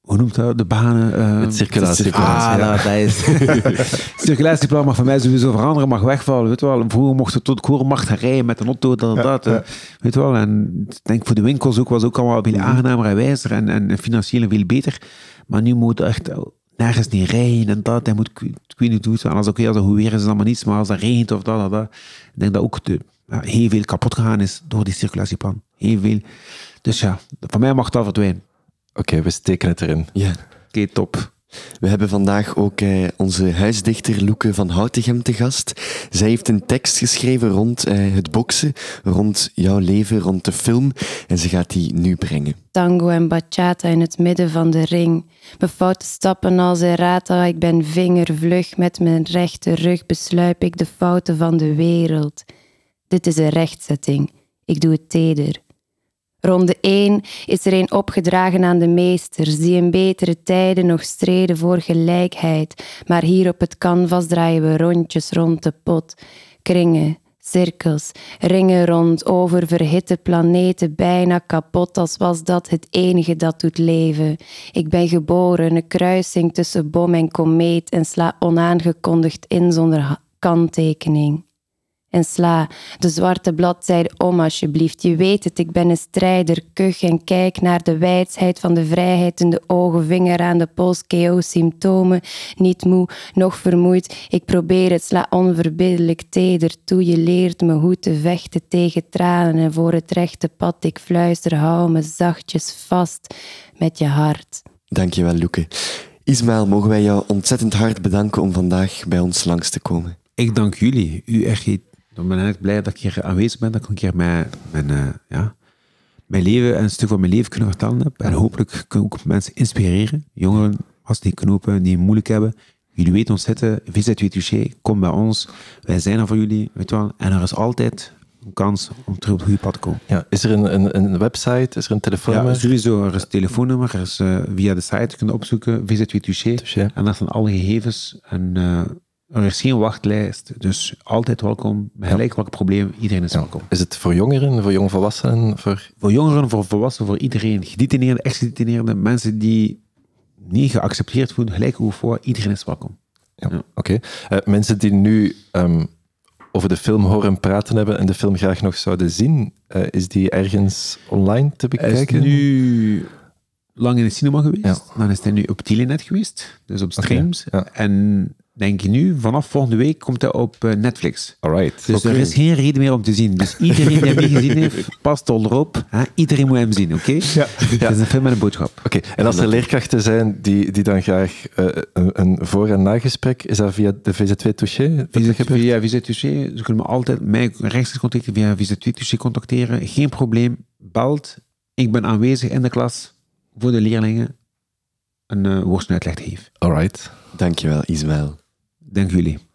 hoe noemt dat, de banen? Uh, het circulatieplan. Ah, ja. dat is. het circulatieplan mag van mij sowieso veranderen, mag wegvallen. Weet je wel. Vroeger mochten we tot Korenmacht gaan rijden met een auto, dat, ja, dat. Ja. Weet je wel. En ik denk voor de winkels ook, was ook allemaal veel aangenamer en wijzer en, en financieel veel beter. Maar nu moet echt nergens niet rijden en dat. Hij moet, ik weet niet hoe het Als het goed weer is, is allemaal niets. Maar als het regent of dat, dat, dat. Ik denk dat ook de, ja, heel veel kapot gegaan is door die circulatieplan. Heel veel. Dus ja, voor mij mag dat verdwijnen. Oké, okay, we steken het erin. Ja. Oké, okay, top. We hebben vandaag ook eh, onze huisdichter Loeke van Houtegem te gast. Zij heeft een tekst geschreven rond eh, het boksen, rond jouw leven, rond de film. En ze gaat die nu brengen. Tango en bachata in het midden van de ring. Mijn foute stappen als errata, ik ben vingervlug. Met mijn rechte rug besluip ik de fouten van de wereld. Dit is een rechtzetting. Ik doe het teder. Ronde 1 is er een opgedragen aan de meesters die in betere tijden nog streden voor gelijkheid. Maar hier op het canvas draaien we rondjes rond de pot. Kringen, cirkels, ringen rond over verhitte planeten, bijna kapot als was dat het enige dat doet leven. Ik ben geboren, een kruising tussen bom en komeet en sla onaangekondigd in zonder kanttekening en sla de zwarte bladzijde om alsjeblieft. Je weet het, ik ben een strijder, kuch en kijk naar de wijsheid van de vrijheid in de ogen, vinger aan de pols, KO symptomen, niet moe, nog vermoeid. Ik probeer het, sla onverbiddelijk teder toe. Je leert me hoe te vechten tegen tranen en voor het rechte pad. Ik fluister, hou me zachtjes vast met je hart. Dankjewel, Loeke. Ismaël, mogen wij jou ontzettend hard bedanken om vandaag bij ons langs te komen. Ik dank jullie. U echt ik ben ik blij dat ik hier aanwezig ben, dat ik een keer mijn, mijn, uh, ja, mijn leven en een stuk van mijn leven kunnen vertellen heb. En hopelijk ik ook mensen inspireren. Jongeren, als die knopen, die het moeilijk hebben. Jullie weten ons zitten, Visit Touché, kom bij ons. Wij zijn er voor jullie, weet wel. En er is altijd een kans om terug op het goede pad te komen. Ja, is er een, een, een website, is er een telefoonnummer? Ja, sowieso. Er is een telefoonnummer, er is uh, via de site kunnen opzoeken, Visit Touché. En daar staan alle gegevens en... Uh, er is geen wachtlijst, dus altijd welkom. Gelijk welk probleem, iedereen is welkom. Is het voor jongeren, voor jongvolwassenen? Voor... voor jongeren, voor volwassenen, voor iedereen. Gedetineerde, ex-gedetineerde, mensen die niet geaccepteerd voelen, gelijk hoe voor, iedereen is welkom. Ja, Oké. Okay. Uh, eh, mensen die nu um, over de film horen praten hebben en de film graag nog zouden zien, uh, is die ergens online te bekijken? Is nu lang in de cinema geweest. Ja. Dan is hij nu op Telenet geweest, dus op streams. Okay. Ja. En denk je nu, vanaf volgende week komt hij op uh, Netflix. Alright. Dus er is geen reden meer om te zien. Dus iedereen die hem niet gezien heeft, past al erop. Hè? Iedereen moet hem zien, oké? Okay? Ja. Het is een film met een boodschap. Oké, en als er leerkrachten zijn die, die dan graag uh, een, een voor- en nagesprek, is dat via de VZ2 Touché? Via VZ2 Touché, ze kunnen me altijd mij rechtstreeks contacteren via VZ2 Touché contacteren. Geen probleem, belt. Ik ben aanwezig in de klas voor de leerlingen een uh, woorstuitleg geven. Alright. Dankjewel, Ismaël. Dank jullie.